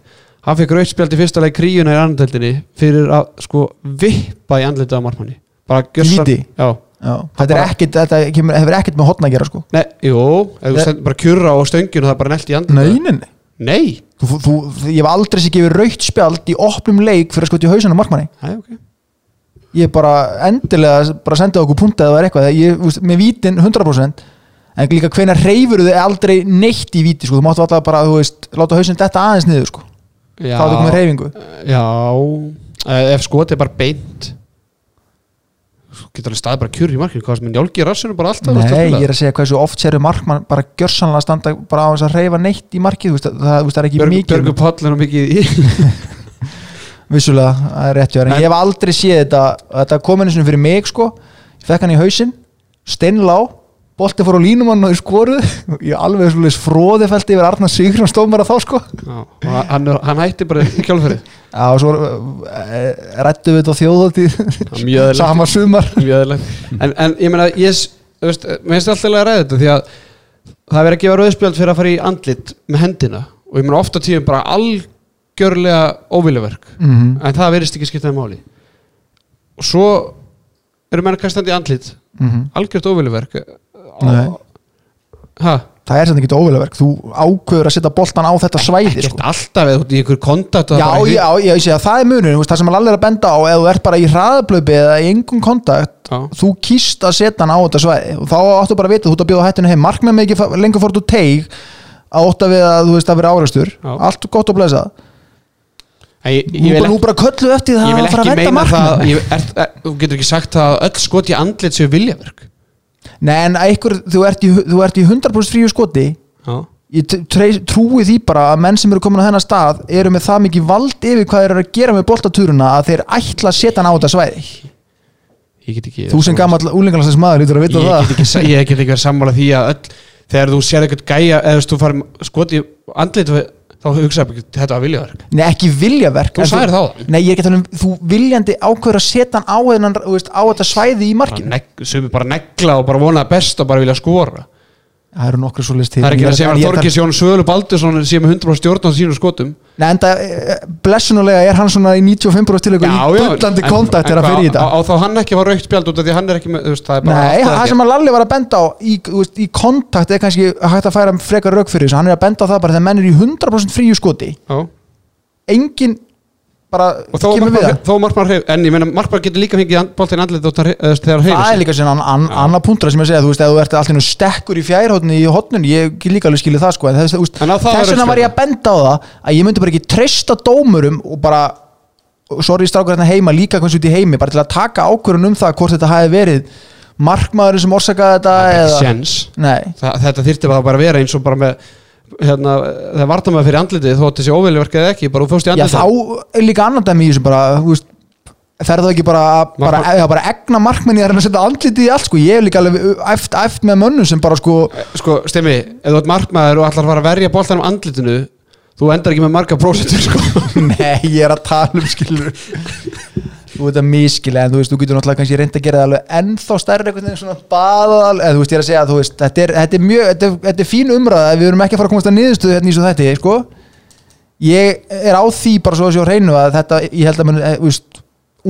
hann fekk rautspjald í fyrsta leik kríuna í andeldinni fyrir að sko vippa í andlitið á já. Já, þetta er bara- ekkit þetta kemur, hefur ekkit með hotna að gera sko. Nei, jú, ef þú Nei. stendur bara kjurra á stönginu það er bara nelt í andlitið. Nei, nei, nei. Nei, Þú, þú, þú, ég hef aldrei sér gefið raukt spjald í opnum leik fyrir að skjóta í hausan á markmanni. Æ, ok. Ég bara endilega bara sendið okkur punta eða eitthvað. Ég, með vítin 100% en líka hvenær reyfur þið aldrei neitt í víti sko. þú máttu alltaf bara, þú veist, láta hausin þetta aðeins niður sko. Já, þá er þetta með reyfingu Já, eh, ef skotið er bara beint Svo getur alveg staðið bara kjur í markinu. Hvað sem er njálgi í rassinu bara alltaf nei, ég er að segja hversu oft séru markmann bara gjörsanlega standa bara á þess að reyfa neitt í markið þú veist, það, þú það er ekki Björgu, mikið. Og mikið í vissulega, það er rétt en ég hef aldrei séð þetta þetta kom einu sinni fyrir mig sko. Ég fekk hann í hausinn, steinlá bolti fór á línumann og í skoruð ég alveg svolítið fróðifelt yfir Arnar Sigrun stómar að þá sko. Já, og hann, hann hætti bara í kjálfærið Já, og svo uh, rættu við þetta á eðlilegt. sama sumar. En, en ég meina ég, veist, mér finnst alltaf að ræða þetta því að það er verið að gefa rauðspjöld fyrir að fara í andlit með hendina. Og ég meina ofta tíðum bara algjörlega óviljaverk mm -hmm. en það verðist ekki skiptaði máli. Og svo eru menn kastandi andlit. Algjört óviljaverk Nei. ha, Það er þetta ekki óvilaverk þú ákveður að setja boltan á þetta svæði ekkert sko. alltaf eða í einhver kontakt Já, já, já, ég sé að það er munur það sem allir er að benda á, ef þú ert bara í hraðablöpi eða í engum kontakt Já. þú kýst að setja hann á þetta svæði. Og þá áttu bara að vita, þú ert að bjóða hættinu heim. Markmenn með ekki lengur fórt úr teig að ótta við að þú veist að vera áreistur Já. allt gott að blæsa ég, nú, ég, vil bara- nú bara köllu eftir það að fara ekki að venda er, er, þú getur ekki sagt að öll skot í andlit séu viljaverk Nei, en einhver, þú, ert í, þú ert í 100% fríu skoti. Já, ég trúi því bara að menn sem eru komin á þennan stað eru með það mikið vald yfir hvað þeir eru að gera með boltatúruna að þeir ætla að setja hann á þetta svæði. Ég get ekki þú sem gammal úlingarlansins maður lítur að vita ég það. get, ekki, ég get ekki verið sammála því að öll, þegar þú sér eitthvað gæja eða þú veist, þú farir skot í andlit þá hugsaðu ekki þetta var viljaverk. Nei, ekki viljaverk Þú sagðir það áðan. Nei, ég er ekki að tala um, þú viljandi ákveður að setja hann á, hennan, þú veist, á þetta svæði í markinu. Er bara negla og bara vona best og bara vilja skora Það eru nokkru svo list til. Það er ekki að segja að er Þorgis Jón Svölu Baldursson sé með 100% stjórn á sínum skotum. Nei, en það, blessunulega er hann svona í 95% til eitthvað í bullandi kontakt þegar að fyrir í þetta. á þá hann ekki var raukt spjald út af því hann er ekki með þú veist, það er bara Nei, það sem að Lalli var að benda á í, í kontakt er kannski hægt að færa frekar rauk fyrir þessu, hann er að benda á það bara þegar menn er í 100% fríu skoti. Já. engin bara kemur við það. þó markmann hreyf en ég meina markmann getur líka fengið út af þegar það hreyfir er líka sinna an, annar punktur sem ég segja, þú veist, ef þú ert allir nú stekkur í fjærhóttinu í hotnun, ég get líka alveg skilið það sko, en þess, það vegna var ég að benda á það að ég myndi bara ekki treysta dómurum og bara, sorry strákur hérna heima líka hvernig út í heimi, bara til að taka ákvörðun um það hvort þetta hafi verið markmaðurinn sem orsakaði þetta ekki eða, séns. Nei, Þa, þetta þyrfti bara að vera eins og bara með hérna, það varta með fyrir andlitið þó að þessi óvelverkið ekki, bara þú fórst í já andlitið. þá er líka annan dæmi í þessu bara, þú veist ferðu ekki bara, bara, eða bara egna markmenni að reyna að setja andlitið í allt sko, ég hef líka alveg æft, æft með mönnum sem bara sko sko, stemmi, ef þú ert markmaður og ætlar að fara að verja boltanum andlitinu þú endar ekki með marga prósentur sko. Nei, ég er að tala um skilur Þú veit að miskilega en þú veist, þú getur náttúrulega kannski reynd að gera það alveg ennþá stærri einhvern veginn svona baðal eða þú veist, ég er að segja að þú veist, þetta er, þetta er mjög þetta er, þetta er fín umræða, við erum ekki að fara að komast að niðurstöðu hérna í svo þetta, sko. Ég er á því bara svo að sjá hreinu að þetta, ég held að mun, þú veist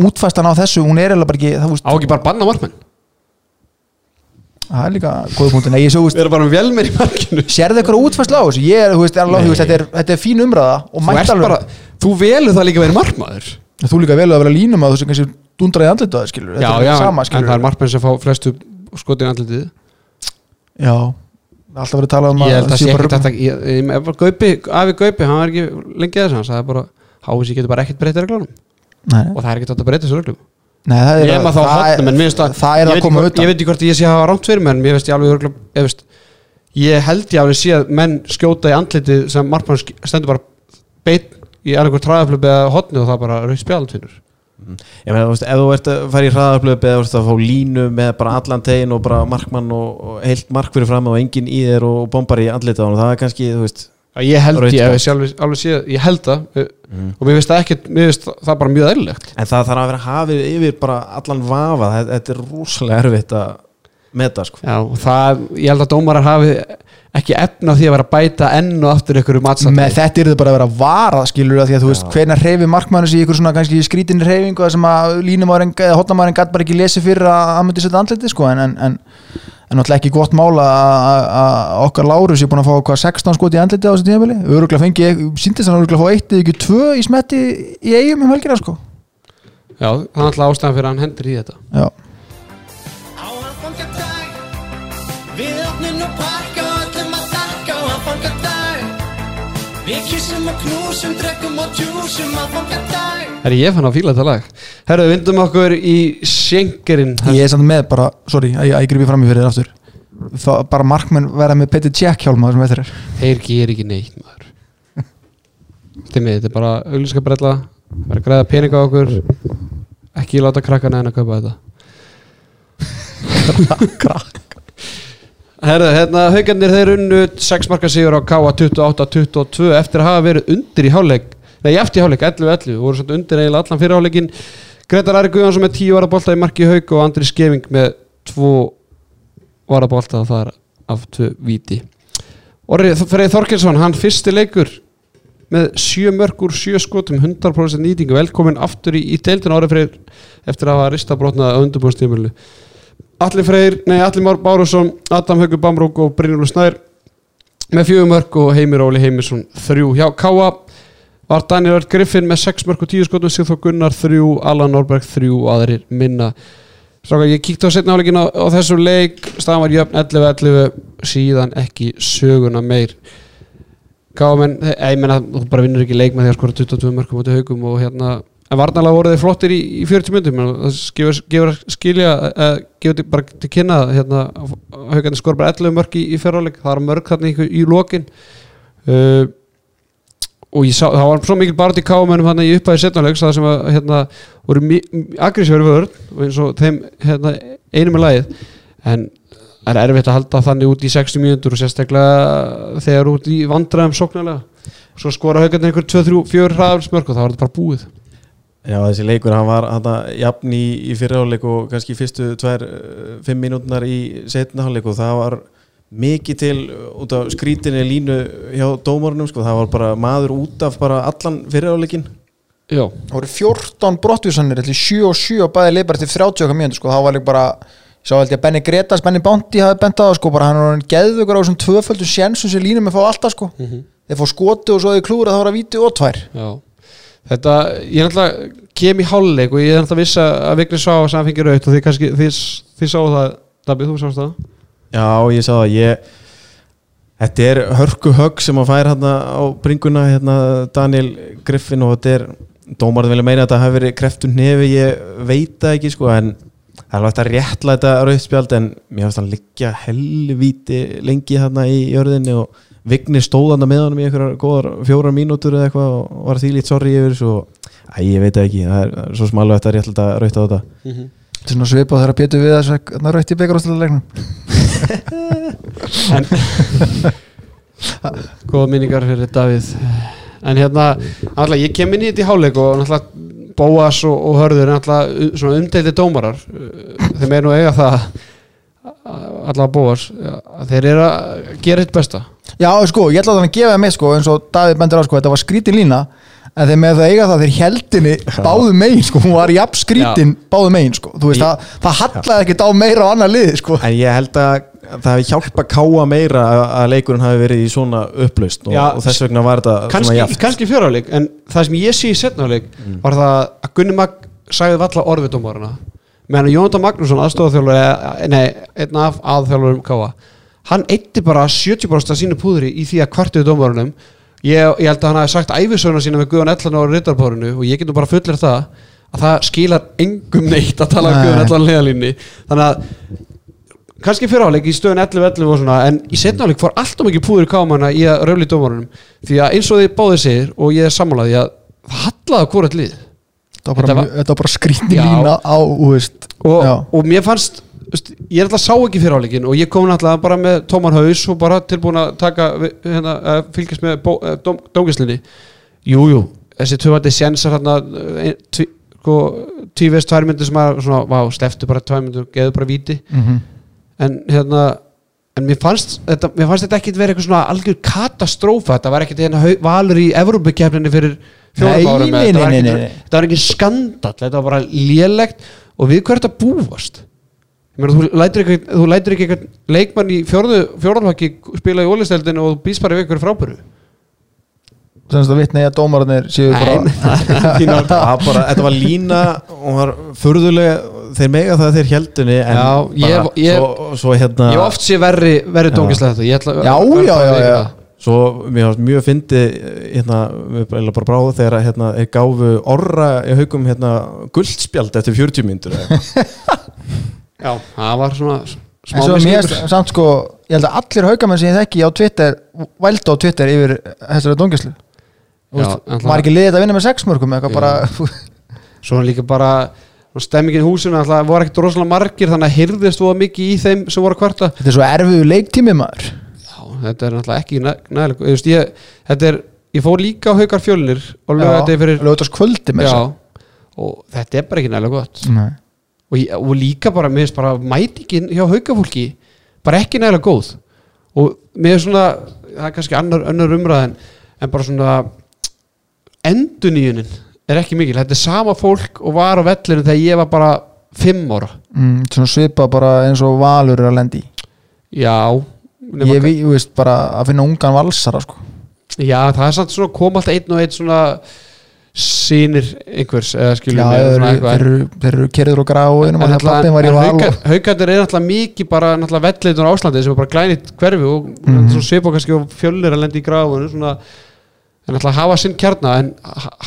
útfæstan á þessu, hún er eða bara ekki það, þú á veist, ekki bara banna markmenn? Það er líka góða punktin, ég svo, þú veist, við erum bara með velmer í markinu. Sérðu eitthvað á þessu, ég er, þú veist, er alveg, þetta, er, þetta er fín umræða og þú, ert alveg bara, þú velur það líka að vera markmaður þú líka vel að vera línum að þú sem kannski dundraði andlita það skilur já, já, sama en skilur það er markmenn sem fá flestu skotin andlitið. Já, alltaf verið að tala um ég held að sé sé bara ekki þetta ég- ég- ef Gaupi, afi Gaupi, hann var ekki lengi að þess hann sagði bara, hási getur bara ekkert breytið reglunum. Nei, og það er ekkert hægt að breyta þessu reglum. Nei, það er ég maður þá það er- hotnum en mér finnst að það er ég að veit koma ekki hvort- utan. ég veit ekki hvort ég sé að hafa rámt fyrir mér en mér finnst ég alveg örugglega- ég veist ég held ég alveg sé að menn skjóta í andlitið sem markmann sk- stendur bara beitt í annarkur træðaflöp eða hotni og það bara rauð spjaldfinnur Ég meina, þú veist, ef þú ert að fara í hraðarblöð eða þú ert að fá línu með bara allan tegin og bara markmann og, og heilt mark fyrir fram og enginn í þér og bombar í andlita hann það er kannski, þú veist ég held ég, ég sjálf, alveg sé ég held það og mér finnst það ekki mér finnst það bara mjög eðlilegt. En það þarf að vera hafið yfir bara allan vafa þetta er rosalega erfitt að meta sko. Já, það, ég held að dómarar hafi ekki efna því að vera að bæta enn og aftur ykkur um með þetta er það bara að vera varað skilur að því að þú veist hvenær hreyfi markmannu sig í ykkur svona kannski skrítinni hreyfingu þar sem að línumæðurinn eða hotnamæðurinn gæti bara ekki lesi fyrir að hann myndi setja andliti sko en, en, en, en náttúrulega ekki gott mála að okkar Lárus er búin að fá hvað 16 skoti í andliti á þessu tímafili öruglega fengi, síndist hann öruglega að fá eitt eða ekki tvö í smetti í eigum um helgina sko. Já, Við kissum og knúsum, drekkum og djúsum aðfangadag Herri, ég fann að fíla þetta lag. Herru, við vindum okkur í Schengerin ég er samt með bara, sorry, að ég, gripi fram í fyrir aftur. Það, bara markmenn verða með Petri Jack hjálma sem þetta er. Þeir ger ekki neitt maður. Stimmi, þetta er bara auglíska brella vera að græða peninga á okkur. Ekki láta krakkana en að kaupa þetta Herðu, hérna haugarnir þeir unnu 6 marka sigur á K.A. 28-22 eftir að hafa verið undir í hálfleik nei, eftir í hálfleik, 11-11 voru svona undir eiginlega allan fyrir hálfleikin Gretar Ari Guðjónsson með 10 varabolta í marki haug og Andri Skeving með 2 varabolta og það er af 2 víti. Orri Freyð Þorkelsson, hann fyrsti leikur með 7 mörg úr 7 skotum 100% nýtingu, velkomin aftur í, í deildin Orri Freyr eftir að hafa rista brotnað á undurbúrstímulu Allir Freyr, nei Allir Már Bárusson Adam Haugur Bamrúk og Brynjúlu Snær með 4 mörg og Heimir Óli Heimisson 3 hjá Káa var Daniel Ört Griffin með 6 mörg og 10 skotum Sigþór Gunnar 3, Alan Norberg 3 og aðrir minna. Stráka, ég kíkti á setna áleikin á, á þessu leik staðan var jöfn 11-11 síðan ekki söguna meir. Gámen, ég meina þú bara vinnur ekki leik með því að skora 22 mörgum átti haugum og hérna en varnalega voru þeir flottir í, í 40 myndum það gefur, gefur skilja uh, gefur bara til kynna hérna, haugandi skor bara 11 mörg í, í fyrráleik það var mörg þarna í, í lokin. Uh, og ég sá, það var svo mikil bara til káumennum hann í upphæði setnáleiks það sem að hérna, voru agressífari vörð og eins og þeim hérna, einu með lagið. En það er erfitt að halda þannig út í 60 mínútur og sérstaklega þegar út í vandræðum sóknarlega. Svo skora haugarnir einhver 2-3-4 hraðarsmörk og það var þetta bara búið Já, þessi leikur, hann var hann jafn í, í fyrirháleik og kannski fyrstu tvær, fimm mínútnar í setnaháleik og það var mikið til út af skrítinni línu hjá dómarunum, sko, það var bara maður út af bara allan fyrirháleikin Já, það voru 14 brottvísanir til 7 og 7 og bæði leipar til 30 okkar mínútur sko, þá var líka bara Sá held ég að Benny Gretas, Benny Bondi hafi bent á það sko, bara hann er orðinn geðvökur á þessum tvöföldu sjensum sem línum er fá alltaf sko. Þeir fá skoti og svo þeir klúra þá var að víti og tvær. Já Þetta, ég er náttúrulega kem í hálfleik og ég er náttúrulega viss að Vigni sá að hann fengið raut og þið kannski, þið, þið sáu það Dabbi, þú sást það? Já, ég sá það, ég Þetta er hörku högg sem að færa hérna á bringuna hérna Daniel Griffin og þetta er dómarinn vilja meina að þetta hafi verið kreftun nefi, ég veit það ekki sko en það er alveg hægt að réttlæta rauðspjald en mér finnst hann liggja helvíti lengi þarna í jörðinni og Vigni stóðanda með honum í einhverjar góðar fjórar mínútur eða eitthvað og var því lít sorry yfir og æ, ég veit ekki, það er svo smálega þetta réttlæta rauðt á þetta. Þetta er svona svipað þegar Pétur við þess að rautt í byggarústalegnum góða minningar fyrir Davíð. En hérna, náttúrulega ég kem inn í þetta í háleik og náttúrulega Bóas og, og Hörður er svona umdeildi dómarar. Þeim er nú eiga það allavega að þeir eru að gera eitt besta. Já, sko, ég ætla að þannig að gefa það með sko, eins og Davíð bendur á, sko, þetta var skrítin lína en þeir með það eiga það þeir heldinni báðu megin, sko, hún var jafn skrítin báðu megin, sko, þú veist, Ég- það, það hallaði ekkert á meira á annar liði, sko. En ég held að það hefði hjálpa káa meira að- að leikurinn hafi verið í svona upplaust og, og þess vegna var þetta svona kannski, jaft kannski fjöráleik en það sem ég sé í setnáleik var það að Gunni Mag sagði valla orðið dómarana meðan Jónatan Magnússon aðstofþjálfur nei, einn af aðþjálfurum Káa hann eitti bara 70% af sínu púðri í því að kvartuðu dómarunum ég, ég held að hann hafi sagt æfisöguna sína með Guðan Ellan á Rittarpárinu og ég getur bara fullir það að það skilar engum neitt að tala um. Guðan Ellan leðalínni þannig að kannski fyrir áleik í stöðun 11-11 og svona en í setna áleik fór alltaf mikið púður kámanna í að röfli dómarunum því að eins og þið báðið segir og ég er sammálaði að á hvort lið Þetta var bara, var- var bara skrítin Já. lína á, veist. Og, og mér fannst veist, ég er alltaf sá ekki fyrir áleikin og ég kom náttúrulega bara með tóman haus og bara tilbúin að taka hérna, fylgjast með eh, dóm, dómgæslinni jújú, þessi tvöfandi sénsar hérna eh, sko, tvívist tvær myndir sem að svona, vá, sleftu bara tvær myndir og geðu bara víti. Mm en hérna en mér fannst þetta, mér fannst þetta ekki vera eitthvað svona algjör katastrófa, þetta var ekkit hérna valur í Evrópukefninni fyrir fjórum árum nei, þetta var nei, nei, nei. þetta var ekki skandall, þetta var bara lélegt. Og við hvert að búast? Ég meina, þú lætur ekki, þú lætur ekki eitthvað leikmann í fjórðu, fjórðalhokki spila í ólisteldinu og bara við ykkur frábæru. Þannig að vitna ég að dómararnir séu bara Þínar- Það var bara, þetta var lína og var furðulega þeir mega það þeir heldunni en Já, ég- bara, ég- svo, svo hérna ég hef oft sé verri, verri Já. dóngislega þetta. Ég ætla, Já, já, já, já. Það. svo mér fannst mjög fyndi hérna, við bara, bara bráðu þegar að, hérna, þeir gáfu orra í haugum hérna, guldspjald eftir 40 myndur já, það var svona smá misskilningur. samt sko Ég held að allir haugamenn sem ég þekki á Twitter Vældu á Twitter yfir þessari náttúrulega- Var ekki liðið að vinna með sex mörgum eitthvað bara Svo líka bara svona stemmingin í húsinu alltaf voru ekkert rosalega margir þannig að hyrðist þú mikið í þeim sem voru að kvarta Þetta er svo erfiðu leiktími maður þetta er náttúrulega ekki næ- nægilega ég, veist, ég, þetta er, ég fór líka á haukar fjölnir og lögði fyrir já, og þetta er bara ekki nægilega gott. Og, ég, og líka bara, mér finnst bara mætingin hjá haukafólki bara ekki nægilega góð. Og mér er svona, það er kannski annar, annar umræðin en bara svona enduníunin er ekki mikil, þetta er sama fólk og var á vellinu þegar ég var bara fimm ára. Mm, Svona svipa bara eins og valur er að lendi já, Ég veist bara að finna ungan valsara sko já, það er samt svona kom alltaf einn og einn svona sínir einhvers eða Já, skilur þeir eru, þeir eru, þeir eru kerður og gráinum og í og, haugarnir er náttúrulega mikið bara náttúrulega velleitur á Áslandi sem er bara glænit hverfi og mm. -hmm. svipa kannski og fjölnir að lendi í svona, en náttúrulega hafa sinn kjarna en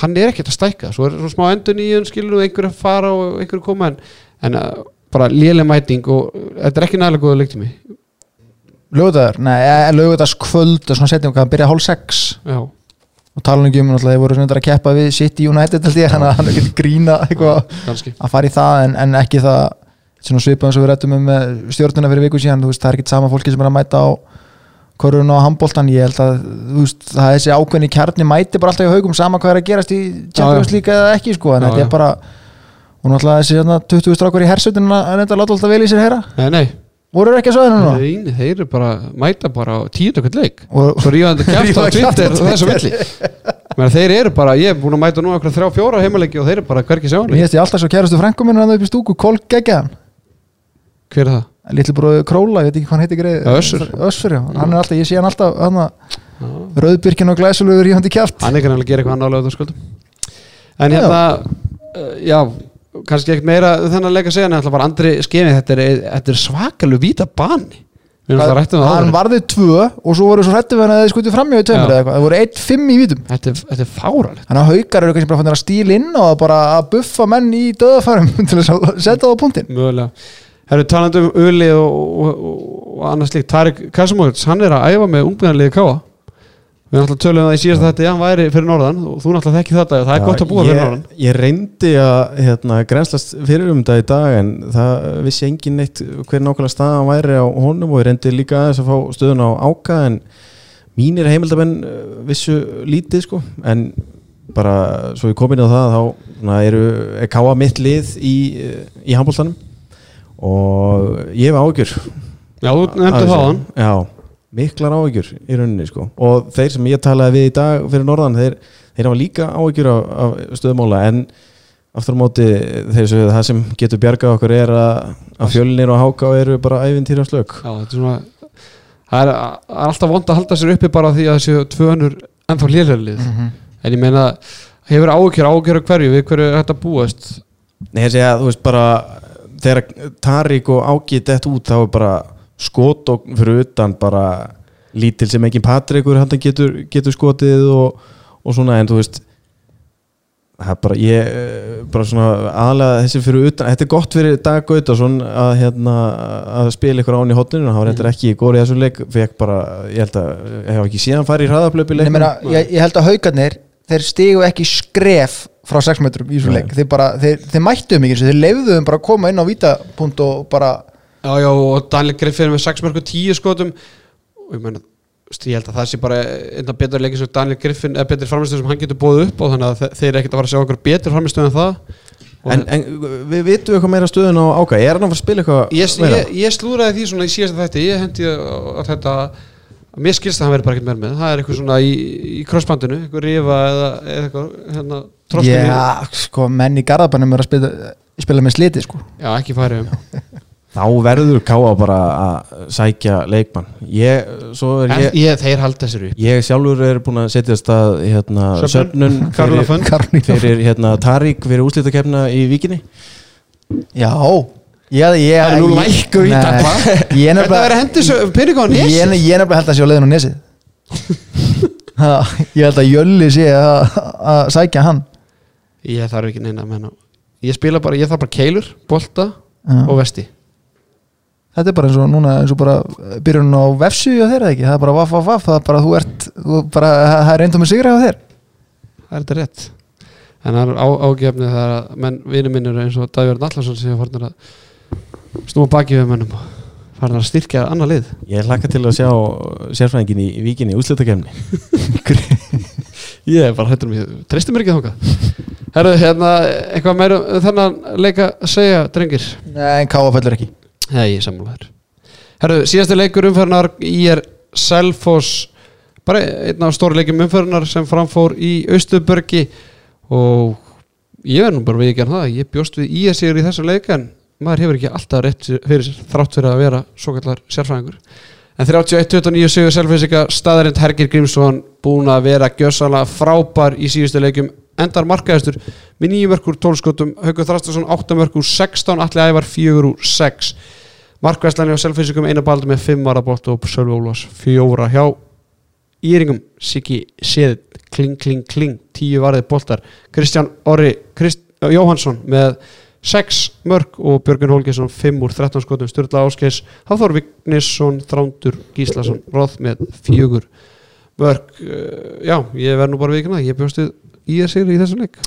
hann er ekkert að stækka svo er svo smá endun í hann skilur og einhver að fara og einhver að koma en, en uh, bara léleg mæting og uh, þetta er ekki nægilega góða leiktími lögðaður, nei, lögðaðs kvöld og svona setjum hvað, byrja hálf sex. Já, og tala um náttúrulega, þeir voru svona að keppa við City United ég, þannig að hann er ekki grína eitthvað. að fara í það en, en ekki það svona svipað eins og við rættum um stjórnuna fyrir viku síðan, þú veist, það er ekki sama fólki sem er að mæta á korun og handbóltan ég held að, veist, það er þessi ákveðni kjarni mæti bara alltaf í haugum sama hvað er að gerast í Champions League eða ekki, sko. En þetta er bara, og náttúrulega þessi hérna, 20 strákur í hersutinu reynda að láta alltaf vel í sér heyra, nei, nei, voru þeir ekki að sögða núna? nei, þeir eru bara mæta bara á tíu tökvæmt leik. Og svo ríðandi kæft á Twitter og þessu Menn, þeir eru bara, ég er búin að mæta nú okkur þrjá fjóra heimalegi og þeir eru bara hverki mér sjáanlega finnst ég alltaf svo kærastu frængu minn hann upp í stúku, Kolk Geggjaðan hver er það? litli bróðu Króla, ég veit ekki hvað hann heiti greið Össur. Össur, hann er alltaf, ég sé hann alltaf hann rauðbyrkin og hann til kjaft. Hann er kannski að gera eitthvað kannski ekkert meira þennan að segja en alltaf bara andri skemi þetta er, þetta er svakalega víta það hann varði tvö og svo voru svo hrættu við hann að þið skutið framjá í tveimur eða eitthvað, það voru 1-5 í vítum. Þetta er- þetta er fáralegt þannig að haukar eru kannski bara að stíla inn og bara að buffa menn í döðafærum til að setja það á punktinn. Mögulega. Herru talandi um Uli og, og, og, og annars líkt Tarik Kasimóvits, hann er að æfa með ungbjörnliði Káa Við erum alltaf tölum um það í síðast þetta hann væri fyrir norðan og þú náttúrulega þekki þetta og það er Já, gott að búa fyrir ég, norðan. ég reyndi að hérna, grænslast fyrir um þetta í dag en það vissi engin neitt hver nákvæmlega staðan væri á honum og ég reyndi líka aðeins að fá stöðun á áka en mínir heimildamenn uh, vissu lítið sko. En bara svo ég kom inn á það þá eru, er káa mitt lið í, í handbóltanum og ég hef ágjör Já, þú nefndi það hann Já, miklar áhyggjur í rauninni sko. Og þeir sem ég talaði við í dag fyrir norðan þeir, þeir hafa líka áhyggjur af, af stöðumála en aftur á móti þeir sögðu það sem getur bjargað okkur er að, að fjölnir og háká eru bara æfintýra slök. Já, þetta er svona Það er, er alltaf vond að halda sér uppi bara því að þessu tvö önnur ennþá lélærlið Mhm. En ég meina, hefur ágjör, ágjör af hverju, við hverju er þetta búast? Nei, ég segja, þú veist bara þegar Tarik og Áki dett út þá er bara skot og fyrir utan bara lítil sem engin Patrikur hann getur, getur skotið og, og svona en þú veist það er bara ég eh, bara svona aðalega þessi fyrir utan þetta er gott fyrir Dag Gautason að hérna að spila ykkur án í hotninu hann var reyndar ekki í góri þessu leik fekk bara, ég held að ég hef ekki síðan farið í hraðaplöpi ég, meina, ég, ég held að haugarnir þeir stigu ekki skref frá 6 metrum í Nei. leik. Þeir, bara, þeir, þeir mættu um ekki þeir leifðuðum bara að koma inn á vítapunkt og bara Já, já, og Daniel Griffin með 6 mörgum 10 skotum. Og ég meina, ég held að það sé bara einna betur leikið sem Daniel Griffin eða betri framstöð sem hann getur búið upp og þannig að þe- þeir eru ekkert að fara að sjá okkur betur framstöð en það. Og en, en við vitum eitthvað meira stöðun á Áka. Er hann að fara að spila eitthvað ég, meira? ég, ég slúraði því svona í síðasta þætti. Ég hendi að þetta að mér skilst að hann verði bara ekkert meir með. Það er eitthvað svona í, í crossbandinu eitthvað rifa eða, eitthvað hérna, já, sko, menn í garðabannum er að spila, spila með sliti sko. já ekki færi um þá verður Káa bara að sækja leikmann. Ég, er ég, ég, þeir halda sér upp. ég sjálfur er búin að setja stað hérna, Söfnun, fyrir, hérna, Tarik fyrir úslitakefna í Víkinni. Já. Það er nú lækkur í er þetta verður að hendi pening á hann ég, ég er nefnilega held að sé á leiðin á nesið Ha, ég held að Jölli sé að að sækja hann. Ég þarf ekki neina menna. ég spila bara, ég þarf bara keilur, bolta Já. og vesti þetta er bara eins og núna eins og bara byrjun á vefsu og þeirra ekki, það er bara vaff, vaff, vaff það er bara þú ert, þú bara, það er reyndum með sigra á þér. Það er þetta rétt. En það er á, ágefni það er að menn, vinur minn eru eins og Davíður Nallarsson sem er farin að snúa baki við mennum og farin að styrkja annar lið. Ég hlakka til að sjá sérfræðingin í Víkinni í úslitakefni ég er bara hættur mér, treystum mér ekki þóka herru, hérna, eitthvað meira um þennan leika að segja, drengir? Nei, ekki Nei, ég er sammálaður Herru, síðasti leikur umferðnar í er Selfoss bara einn af stóri leikum umferðnar sem framfór í Austurbörgi og ég verð nú bara við ekki það ég bjóst við í að sigur í þessu leik en maður hefur ekki alltaf rétt fyrir sér þrátt fyrir að vera svo kallar sérfræðingur. En 31-29 sigur Selfossika staðarind Hergir Grímsson búin að vera gjössalega frábær í síðustu leikum endar markaðistur með 9 mörgur 12 skotum Haukur Þrastarsson 8 mörgur 16 allir ævar 4 úr 6 markaðislega á Selfossikum eina baldu með 5 varabótt og Sölvi Ólafs 4 hjá Íringum. Siggi Seðin kling kling kling. 10 varðið boltar. Kristján Orri Krist, Jóhansson með 6 mörg og Björgun Holgesson 5 úr 13 skotum. Sturla Áskeis Hafþór Vignisson Þrándur Gíslason Róð með 4 mörg já, ég verð nú bara vikna ég bjóst við í sigri í þessum leik.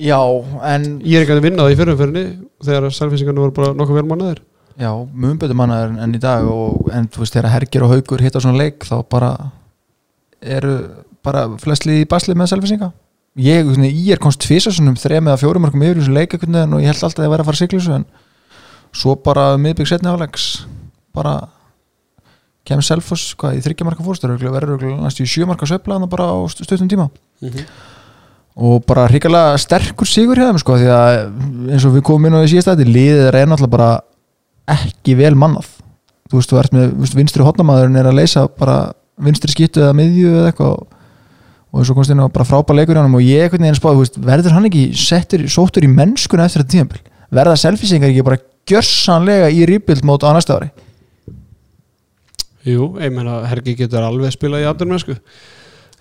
Já, en ég er ekki að vinna það í fyrirumferðinni þegar selfinsingarnir voru bara nokkuð vel mannaðir Já, mjög betur mannaður en, en í dag og, en þú veist, þegar Hergir og Haukur hitta svona leik þá bara eru bara flestlið í basli með selfisinga ég, svona, ég er komst tvisa svona um þrem eða fjórum markum yfir þessu leik einhvern veginn og ég held alltaf að ég væri að fara að sigla þessu en svo bara miðbygg setni álegs bara kemur Selfoss, hvað, í þryggja marka fórstur verður næstu í sjö marka sveifla þarna bara á stuttum tíma. Og bara hrikalega sterkur sigur hjá þeim sko því að eins og við komum inn á því síðast að liðið er náttúrulega bara ekki vel mannað. Þú veist, þú ert með, veist, vinstri hotnamaðurinn er að leysa bara vinstri skittu eða miðju eða eitthvað og, og komst á bara frábæð leikur hjá hann og ég einhvern veginn spáði, verður hann ekki settur, sóttur í mennskuna eftir þetta tíðanbíl verða selfisingar ekki bara gjörsanlega í rýpild mót á næsta ári? Jú, ég meina Hergi getur alveg spilað í aðdur mennsku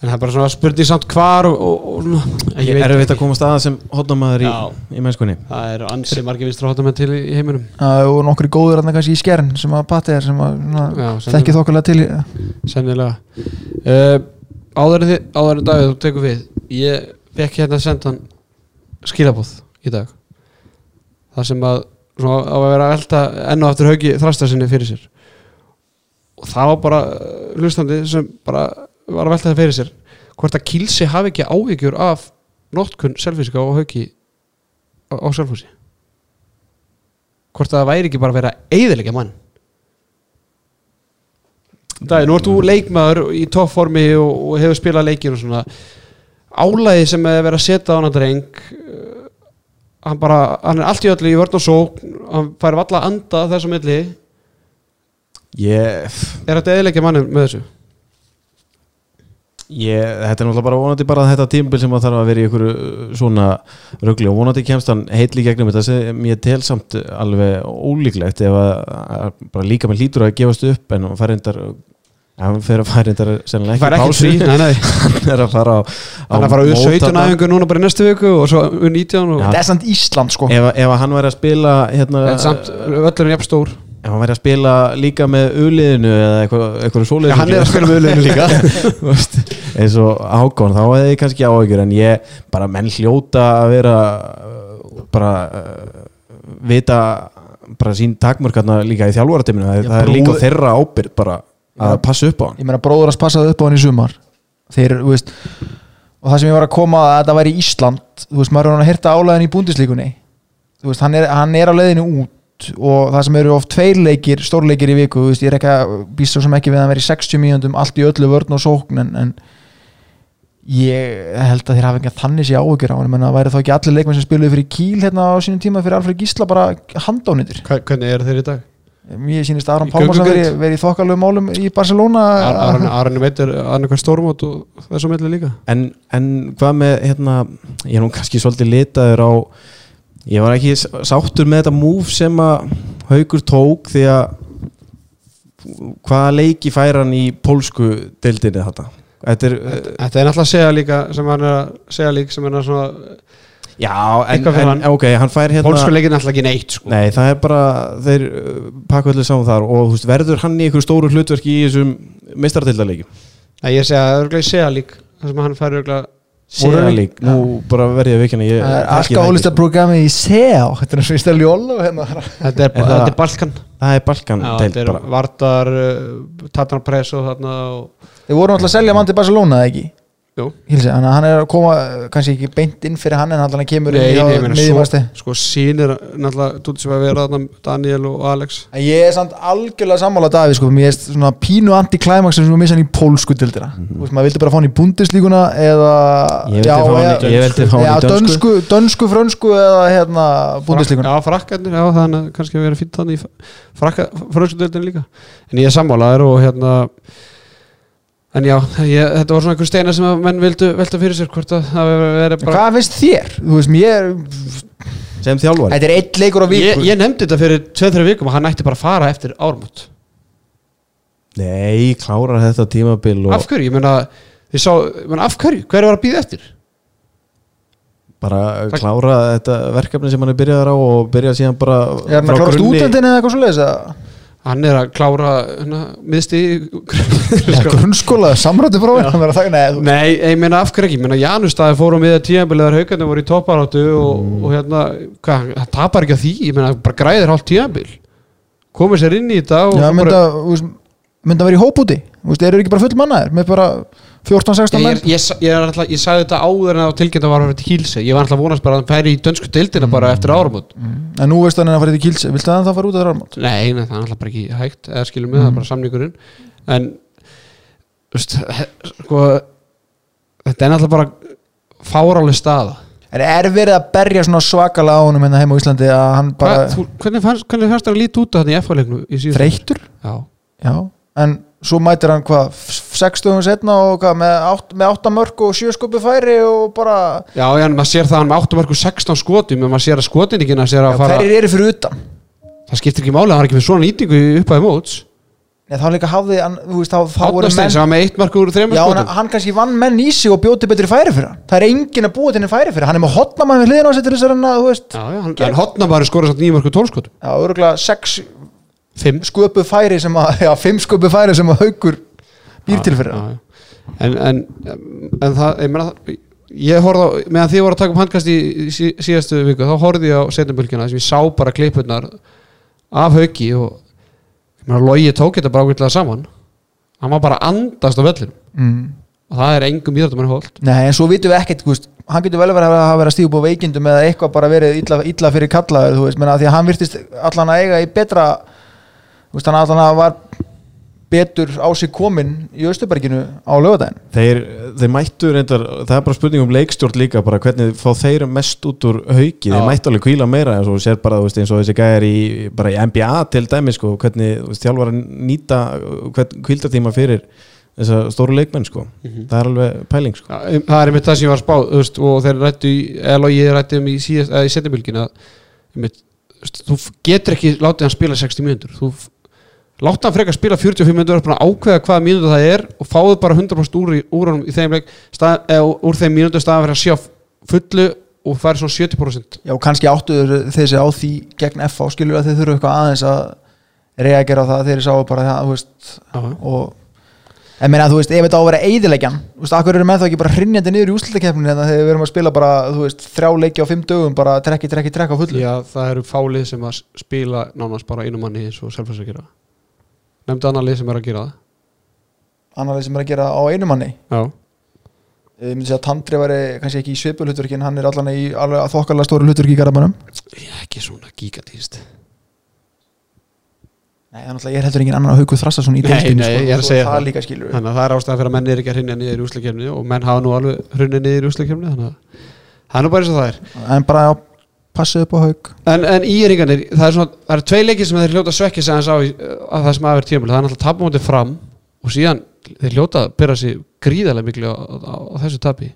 en það er bara svona spurning samt hvar og, og, og ég veit er við að koma staða sem hotnamaður í, í mennskunni. Það eru ansið margir vinstra hóttamenn til í, heiminum. Uh, og nokkri góður hann kannski í skjern sem að patti er sem að svona, Já, sennilega. þekki þokkulega til í- sennilega. Uh, áður en þið, áður en Davíð þú tekur við. Ég fekk hérna að senda hann skilabóð í dag. Það sem að svona, á að vera að velta enn og aftur haugi þrasta sinni fyrir sér. Og það var bara uh, hlustandi sem bara var að velta það fyrir sér hvort að Kilsi hafi ekki áhyggjur af nótkunn selfísika og haugi á, á selfhúsi hvort að það væri ekki bara að vera eiðilegja mann? Dæði, nú ert þú leikmaður í toppformi og, og hefur spilað leikir og svona. Álæði sem er verið að setja á hann að dreng uh, hann bara, hann er allt í öllu í vörn og sók hann fær valla að anda þessum milli. Ég, er þetta eðilegja manni með þessu? Ég, þetta er náttúrulega bara vonandi bara þetta tímabil sem að þarf að vera í einhverju svona rugli og vonandi kemst hann heitli gegnum þetta sem ég tel samt alveg ólíklegt ef að, að bara líka með lítur að gefast upp en hann fær reyndar hann fer að fara reyndar sennilega ekki nei. hann er að fara á, á hann er að fara úr 17 mótana. æfingu núna bara í næstu viku og svo úr 19 og Já. þetta er samt Ísland sko ef, ef að hann væri að spila hérna, samt öllurinn jafn stór ef hann væri að spila líka með uliðinu eða eitthvað, eitthvað svoleiðis Já, hann er að spila með uliðinu líka. Eins og Hákon þá hefði ég kannski áhyggjur en ég bara menn hljóta að vera uh, bara uh, vita bara sín takmörkarna líka í þjálfaratiminu það, það er líka þeirra ábyrgð bara að passa upp á hann. Ég meina bróður að passaði upp á hann í sumar. Þeir, þú veist og það sem ég var að koma að þetta væri Ísland þú veist, maður er hann að hirta álæðin í búndislíkunni þú veist, hann er, hann er út og það sem eru oft tveir leikir stórleikir í viku, þú veist, ég er ekki að býst svo sem ekki við að hann veri 60 mínúndum allt í öllu vörn og sókn en, en ég held að þeir hafa ekki þannig sér áhugjur á hann, menna væri þá ekki allir leikmenn sem spiluði fyrir Kíl hérna á sínum tíma fyrir Alfred Gísla bara handónýttir Hva- hvernig eru þeir í dag? Mér sýnist Aron Í Pálmarsson verið veri í þokkalögum málum í Barcelona. Aron, Aron veitur annarkvæð stórmót og þessu milli líka. En, en hvað með hérna, ég er nú kannski svolítið litaður á ég var ekki sáttur með þetta move sem að Haugur tók því að hvaða leiki fær hann í pólsku deildinni þetta þetta er, Þetta er náttúrulega að segja líka sem hann er að segja líka sem hann er svona já, en, en hann. ok, hann fær hérna Pólsku leikir náttúrulega ekki neitt sko. Nei, það er bara, þeir uh, pakka öllu saman þar og veist, verður hann í einhverju stóru hlutverki í þessum mistaratildarleikjum Nei, ég segja, það er örglega í segja lík það sem hann fær örglega Sér lík, nú bara verði ég að vikina ég, Það er alkohólista ekki. programmi í SEO. Þetta er í stæli hérna. Þetta er, Balkan. Það er Balkan Þetta er bara. Vardar, uh, Tatran Press og þarna og, Þeir voru náttúrulega að selja mann til Barcelona eða ekki Hilsi, hann er að koma uh, kannski ekki beint inn fyrir hann en hann kemur Nei, inn í ég miðjumasti. sko sínir náttúrulega Þú sem að vera þarna Daniel og Alex. Ég er samt algjörlega sammála Davíð sko, mér er svona pínu anti-climax sem við missa hann í pólsku dildina Mhm. Þú veist, maður vildi bara fá hann í búndislíkuna eða Ég vildi fá hann í- ég vildi fá hann í já, dönsku. dönsku, dönsku, frönsku eða hérna búndislíkuna Já, frakkarnir, já, þannig að kannski að vera fínt þannig í frakka, fröskudeldin líka. En ég er sammálaður og hérna En já, ég, þetta var svona einhver steina sem að menn vildu velta fyrir sér hvort að það verið bara Hvað finnst þér? Þú veist, mér sem þjálfari Þetta er eitt leikur á viku ég, ég nefndi þetta fyrir 2-3 vikum að hann ætti bara að fara eftir ármót Nei, klárar þetta tímabil og Af hverju, ég meina Þið sá, ég meina, af hverju, hver var að býða eftir? bara klára þetta verkefni sem hann er byrjaðar á og byrja síðan bara Er hann að klára stúdendin eða eitthvað svo leiðis? Hann er að klára hérna, miðsti Grunnskóla, samrættu prófið Hann nei, ég meina af hverju ekki, Janustæði fórum við að tíðanbiliðar haugarnir voru í topparáttu og, og hérna, hvað, það tapar ekki að því? Ég meina, bara græðir hálft tíðanbil komið sér inn í þetta Já, mynda, bara, mynda að vera í hópúti eru ekki bara full mannaðir með bara 14-16 ég, menn? ég, ég, ég, ég sagði þetta áður en að tilkynna var að fara til Kílse ég var alltaf að vonast bara að hann færi í dönsku deildina bara eftir áramót. En nú veist hann að fara í kíls Viltu að hann það fara út að þrjármátt? Nei, nei, það er alltaf bara ekki hægt eða skilum við, það er bara samningurinn. En veist, sko þetta er alltaf bara fárálega staða. Er, er verið að berja svona svakalega á honum hérna heima á Íslandi að hann Hva, bara þú, hvernig fannst það að líta út af þetta í síðustu þreyttur? Já, Já, en svo mætir hann hvað 6 stöðum setna og hvað með 8, með 8 mörg og 7 skupi færi og bara já, já, en maður sér það að hann með 8 marku 16 skotum en maður sér að skotin ekki að sér já, að fara hverjir eru fyrir utan? Það skiptir ekki máli, hann er ekki með svona nýtingu í upphæði móts. Nei, þá líka hafði hann, þú veist, þá, voru menn sem var með eitt mark úr þreymur Já, hann, skotum. hann kannski vann menn í sig og bjóti betri færi fyrir hann. Það er enginn að búa til henni færi fyrir Fimm sköpu færi sem að, já, fimm sköpu færi sem að haukur býr til fyrir hann já. En, en, en það, ég meina það Ég horfði á, meðan þið voru að taka upp handkast í, sí- síðastu viku, þá horfði ég á setjambylgjuna sem ég sá bara klippurnar af hauki og ég meina logi tók þetta bara ákveðlega saman hann var bara að andast á vellinum mm. og það er engum íðrættum en hólt Nei, en svo vitum við ekkert, þú veist, hann getur vel verið að hafa verið að upp á veikindum eða eitthvað bara verið illa, illa fyrir kallaður, þú veist, menna því að hann virtist allan að eiga í betra þú veist, hann allan að var betur á sig komin í Östuberginu á lögadaginn þeir, þeir mættu reyndar, það er bara spurning um leikstjórn líka bara hvernig fá þeir mest út úr hauki, þeir Já. mættu alveg kvíla meira eins og sér bara veist, eins og þessi gæjar í, bara í NBA til dæmi sko, hvernig þjálfar að nýta hvern, kvíldatíma fyrir þessa stóru leikmenn sko. það er alveg pæling sko. Já, um, það er einmitt það sem ég var að spá þú veist, og þeir rættu í, eða logi rættu um í, í setjambylgjuna einmitt, þú getur ekki látið hann spila 60 mínútur þú láta hann frekar spila 45 mínútur og bara ákveða hvaða mínútur það er og fáðu bara 100% úr, í- úr í þeim leik stað, eða úr þeim mínútur staðan fyrir að sjá fullu og færi svona 70% Já, kannski áttuður þessi á því gegn FH skilur að þeir þurfu eitthvað aðeins að reagera á það þeir sáu bara það, þú veist og en meina, þú veist, ef þetta á að vera eidilegjan þú veist, akkur eru með það ekki bara hrinjandi niður í úslutakefninu en þegar við erum að spila bara, þú veist, þrjá leiki á fimm dögum, bara trekki, trekki, trekki á fullu? Já, það eru fálið sem að spila nánast bara einu manni eins og selfast að nefndi annar lið sem er að gera það. Annar sem er að gera á einu manni. Já, ég myndi segja að Tandri væri kannski ekki í svipulhutverki en hann er allan í alveg þokkalega stóru hlutverki í Garabannum ég ekki svona gigatíst Nei, þannig að ég er heldur engin annar að haugu Þrassason í Nei, deildinni, nei, sko, ég er að segja það líka skilur þannig að það er ástæðan fyrir að menn er ekki að hrinja niður í úslakefni og menn hafa nú alveg hrunnið niður í úslakefni þannig að það er nú bara eins og það er. En bara já, passið upp á haug en, en í eringanir, það er svona það eru tvei leikir sem þeir hljóta svekkja sig aðeins á í- að það sem aðver tímul, það er náttúrulega tapmóti fram og síðan þeir hljóta að byrja sig gríðarlega miklu á, á, á þessu tapi.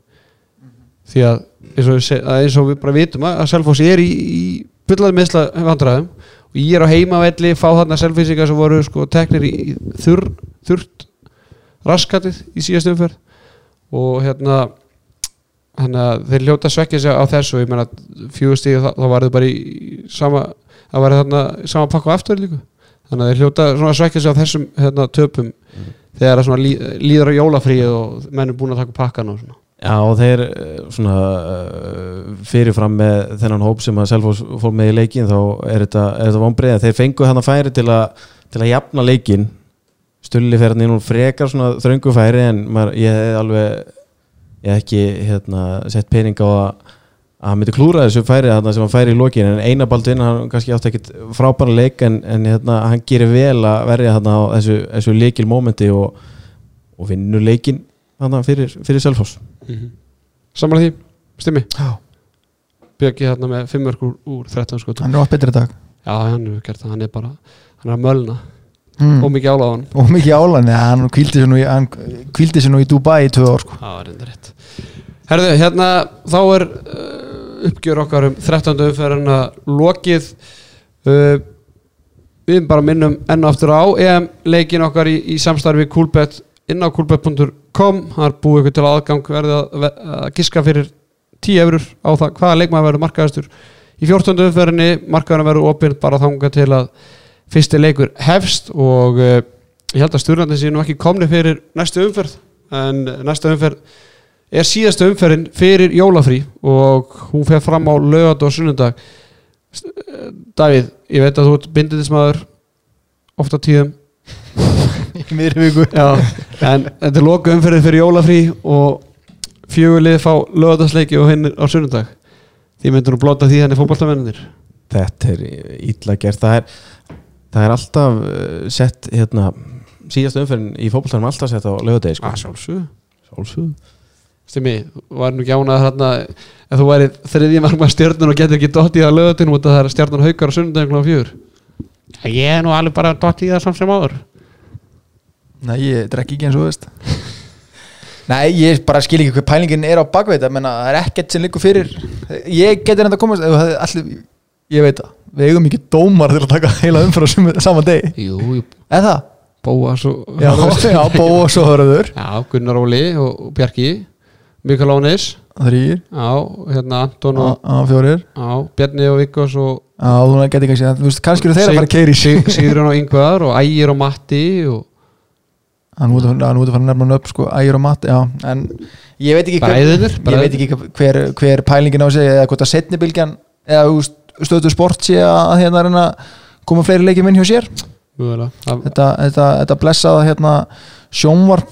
Því að eins og, að eins og við bara vitum að, að Selfossi er í, í byllaði meðsla vandræðum og ég er á heimavelli fá þarna selfísika sem voru sko teknir í í þurr, þurrt raskatið í síðast umferð. Og hérna þannig að þeir hljóta að svekkja sig á þessu ég meina fjögustíð þá, þá var þau bara í sama það var þarna sama pakku aftur líka. Þannig að þeir hljóta svekkja sig á þessum hérna, töpum þegar að svona lí, líður á jólafríð og menn er búin að taka pakkan og svona. Já, og þeir eh, svona uh, fyrirfram með þennan hóp sem að Selfoss fór með í leikin þá er þetta, þetta vonbreið þeir fengu hann að færi til að til að jafna leikin stulli fyrir hann inn og frekar svona þröngu færi en maður, ég hef alveg ég hef ekki hérna, sett pening á að að hann myndi klúra þessu færi þarna sem hann færi í lokin en einabaldinn hann kannski átti ekkit frábæra leik en, en hérna, hann gerir vel að verja þarna á þessu, þessu leikil mómenti og, og vinnur leikin þarna fyrir, fyrir Selfoss. Samanlega því, stimmi? Já. Björki þarna með 5 mörg úr, úr 13 skotum. Hann er átt betri dag. Já, hann hefur gert það, hann er bara hann er að mölna. Mm. og mikið ála á hann og mikið álan, ja, hann kvíldi sér nú í, í Dubai í tvö ár sko. Já, það er enda rétt Herðu, hérna, þá er uh, uppgjör okkar um 13. umferðina lokið uh, Við bara minnum enn aftur á EM leikin okkar í, í samstarfi Coolbet inn á coolbet.com það er búið ykkur til aðgang verði að, að giska fyrir 10 eurur á það hvaða leikmaður verður markaðastur í 14. umferðinni, markaðurinn verður opinn bara þanga til að fyrsti leikur hefst og uh, ég held að stjórnandi sé nú ekki komni fyrir næstu umferð en næsta umferð er síðasta umferðin fyrir jólafrí og hún fer fram á lögat og sunnundag eh, Davíð, ég veit að þú ert bindindismæður ofta tíðum. Í miðri viku. Já, en þetta er loka umferðin fyrir jólafrí og fjögulið fá lögadagsleiki og hinn á sunnundag því myndur nú blóta því henni fótballtamennir Þetta er ítla gert. Það er, það er alltaf uh, sett hérna, síðast umferðin í fótballtænum alltaf sett á lögadegi sko. að Stimmi, var nú ekki ánað þarna ef þú væri þriðji markmann stjörnun og getur ekki dott í það lögatunum út að það er stjörnun haukar á sunnundagum kl. fjör Ég er nú alveg bara dott í það samt sem áður. Nei, ég drekki ekki eins og þú veist. Nei, ég bara skil ekki hvað pælingin er á bakveita menna, það er ekkert sem liggur fyrir. Ég geti reynda að komast ef þú hefði allir, ég veit það, við eigum ekki dómar til að taka heila umfyrir á sumu- sama degi. Jú, jú, eða það, Bóas og og hörður. Já, Gunnar Óli og, og Bjarki Mikael Ánis Þrýr, Já, hérna Anton og á fjórir. Já, Bjarni og Vikkos og Já, þú geti kannski, þú veist, kannski eru þeir að fara að keiri sig. Sig- Sigurinn og Yngvar og Ægir og Matti og Hann út að að fara að nefna hann upp, sko, ægir og mat Já, en ég veit ekki hver, Ég veit ekki hver, hver pælingin á sig eða hvort að setni bylgjan eða stöðu sport sé að hérna reyna að koma fleiri leikjum inn hjá sér. Þetta, þetta, þetta blessaða hérna sjónvarp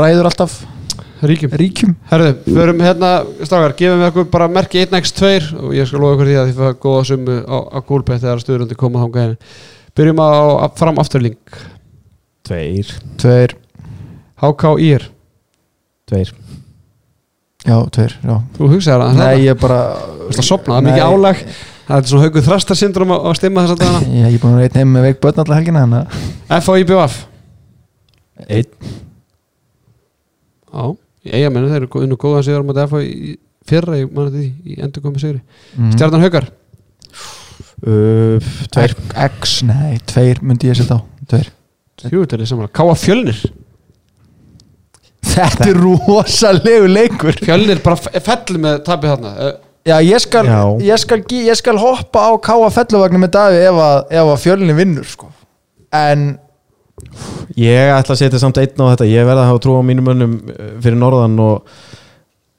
ræður alltaf Ríkjum ríkjum Herðu, förum hérna, strákar, gefum við okkur bara merki 1x2 og ég skal lofa ykkur því að þið fæða góða sumu á, á gólpett þegar stuðurundi koma henni. Byrjum á, á fram afturling. Tveir Tveir, HK Ír. Tveir já, tveir, já Þú hugsaði það? Nei, ég bara Þú veist að sopna, það er mikið álag. Það er svona hauguð þrastarsyndrom að, að stimma þess að dagana. Ég ég er búin að reyna heim með veik börn alltaf helgina þannig að F á IBF. Einn Já, í eigamennu, þeir eru unnu góðan sigur á móti F á í fyrra, ég manna því, í endur komið sigri. mm. Stjarnan Haukar. uh, Tveir X, nei, tveir myndi ég setja á Tveir Jú, þetta er saman. Káa Fjölnir. Þetta er rosalegu leikur Fjölnir bara fell með tapið þarna. Eh, Já, ég skal, Já. ég skal, ég skal hoppa á Káa felluvagnu með Davi ef að, ef að fjölni vinnur sko. En Ég ætla að setja samt einn á þetta Ég verða að hafa trú á mínum mönnum eh, fyrir norðan og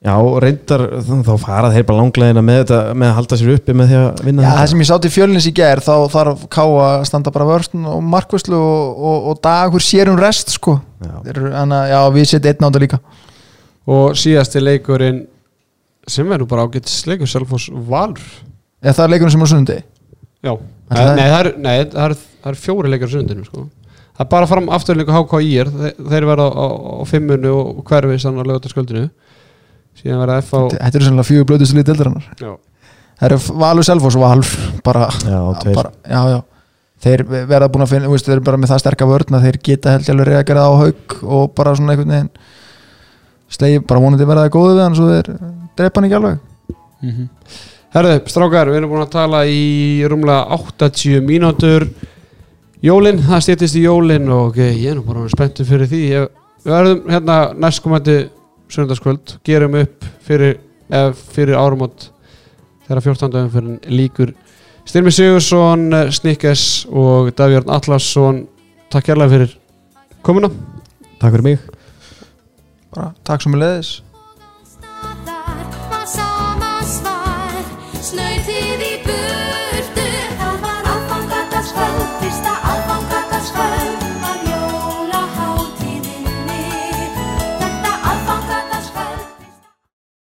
já, reyndar þá fara þeir bara langlegina með þetta með að halda sér uppi með því að vinna já, það sem ég sá til fjölnis í ger þá þarf Káa að standa bara vörstun og markvæslu og, og, og dagur sér um rest sko. Já. Þeir eru- Þannig að já, við setjum einn á þetta líka og síðasti leikurinn sem verður bara ágættis leikur Selfoss Valur Eða það er leikurinn sem er á sundi já, nei, það- nei, það er, nei, það er, það er fjóri leikar á sundinu sko. Það er bara fram afturleiku HK IR þeir, þeir verða á, á, á fimmunni og hverfi sann að lögata sköldinu síðan verða F á Þetta eru sannlega fjögur blöðustu lítið eldarinnar já, Það eru Valur Selfoss og Valur bara, Já, tveir. bara, já, já. Þeir verða búin að finna, þú veist, þeir eru bara með það sterka vörn að þeir geta held ég alveg reagerað á haug og bara svona einhvern veginn slegi, bara vonandi verða það góðu við hann svo þeir drepa hann ekki alveg. Herðu, strákar, við erum búin að tala í rúmlega 80 mínútur Jólin, það stýttist í jólin og okay, ég er nú bara spenntur fyrir því. Ég, Við verðum hérna næstkomandi söndagskvöld, gerum upp fyrir, eða, fyrir árumót þegar 14. umfyrin líkur Styrmi Sigursson, Snikkes og Davjörn Atlasson Takk kærlega fyrir komuna. Takk fyrir mig. Bara takk sem er leiðis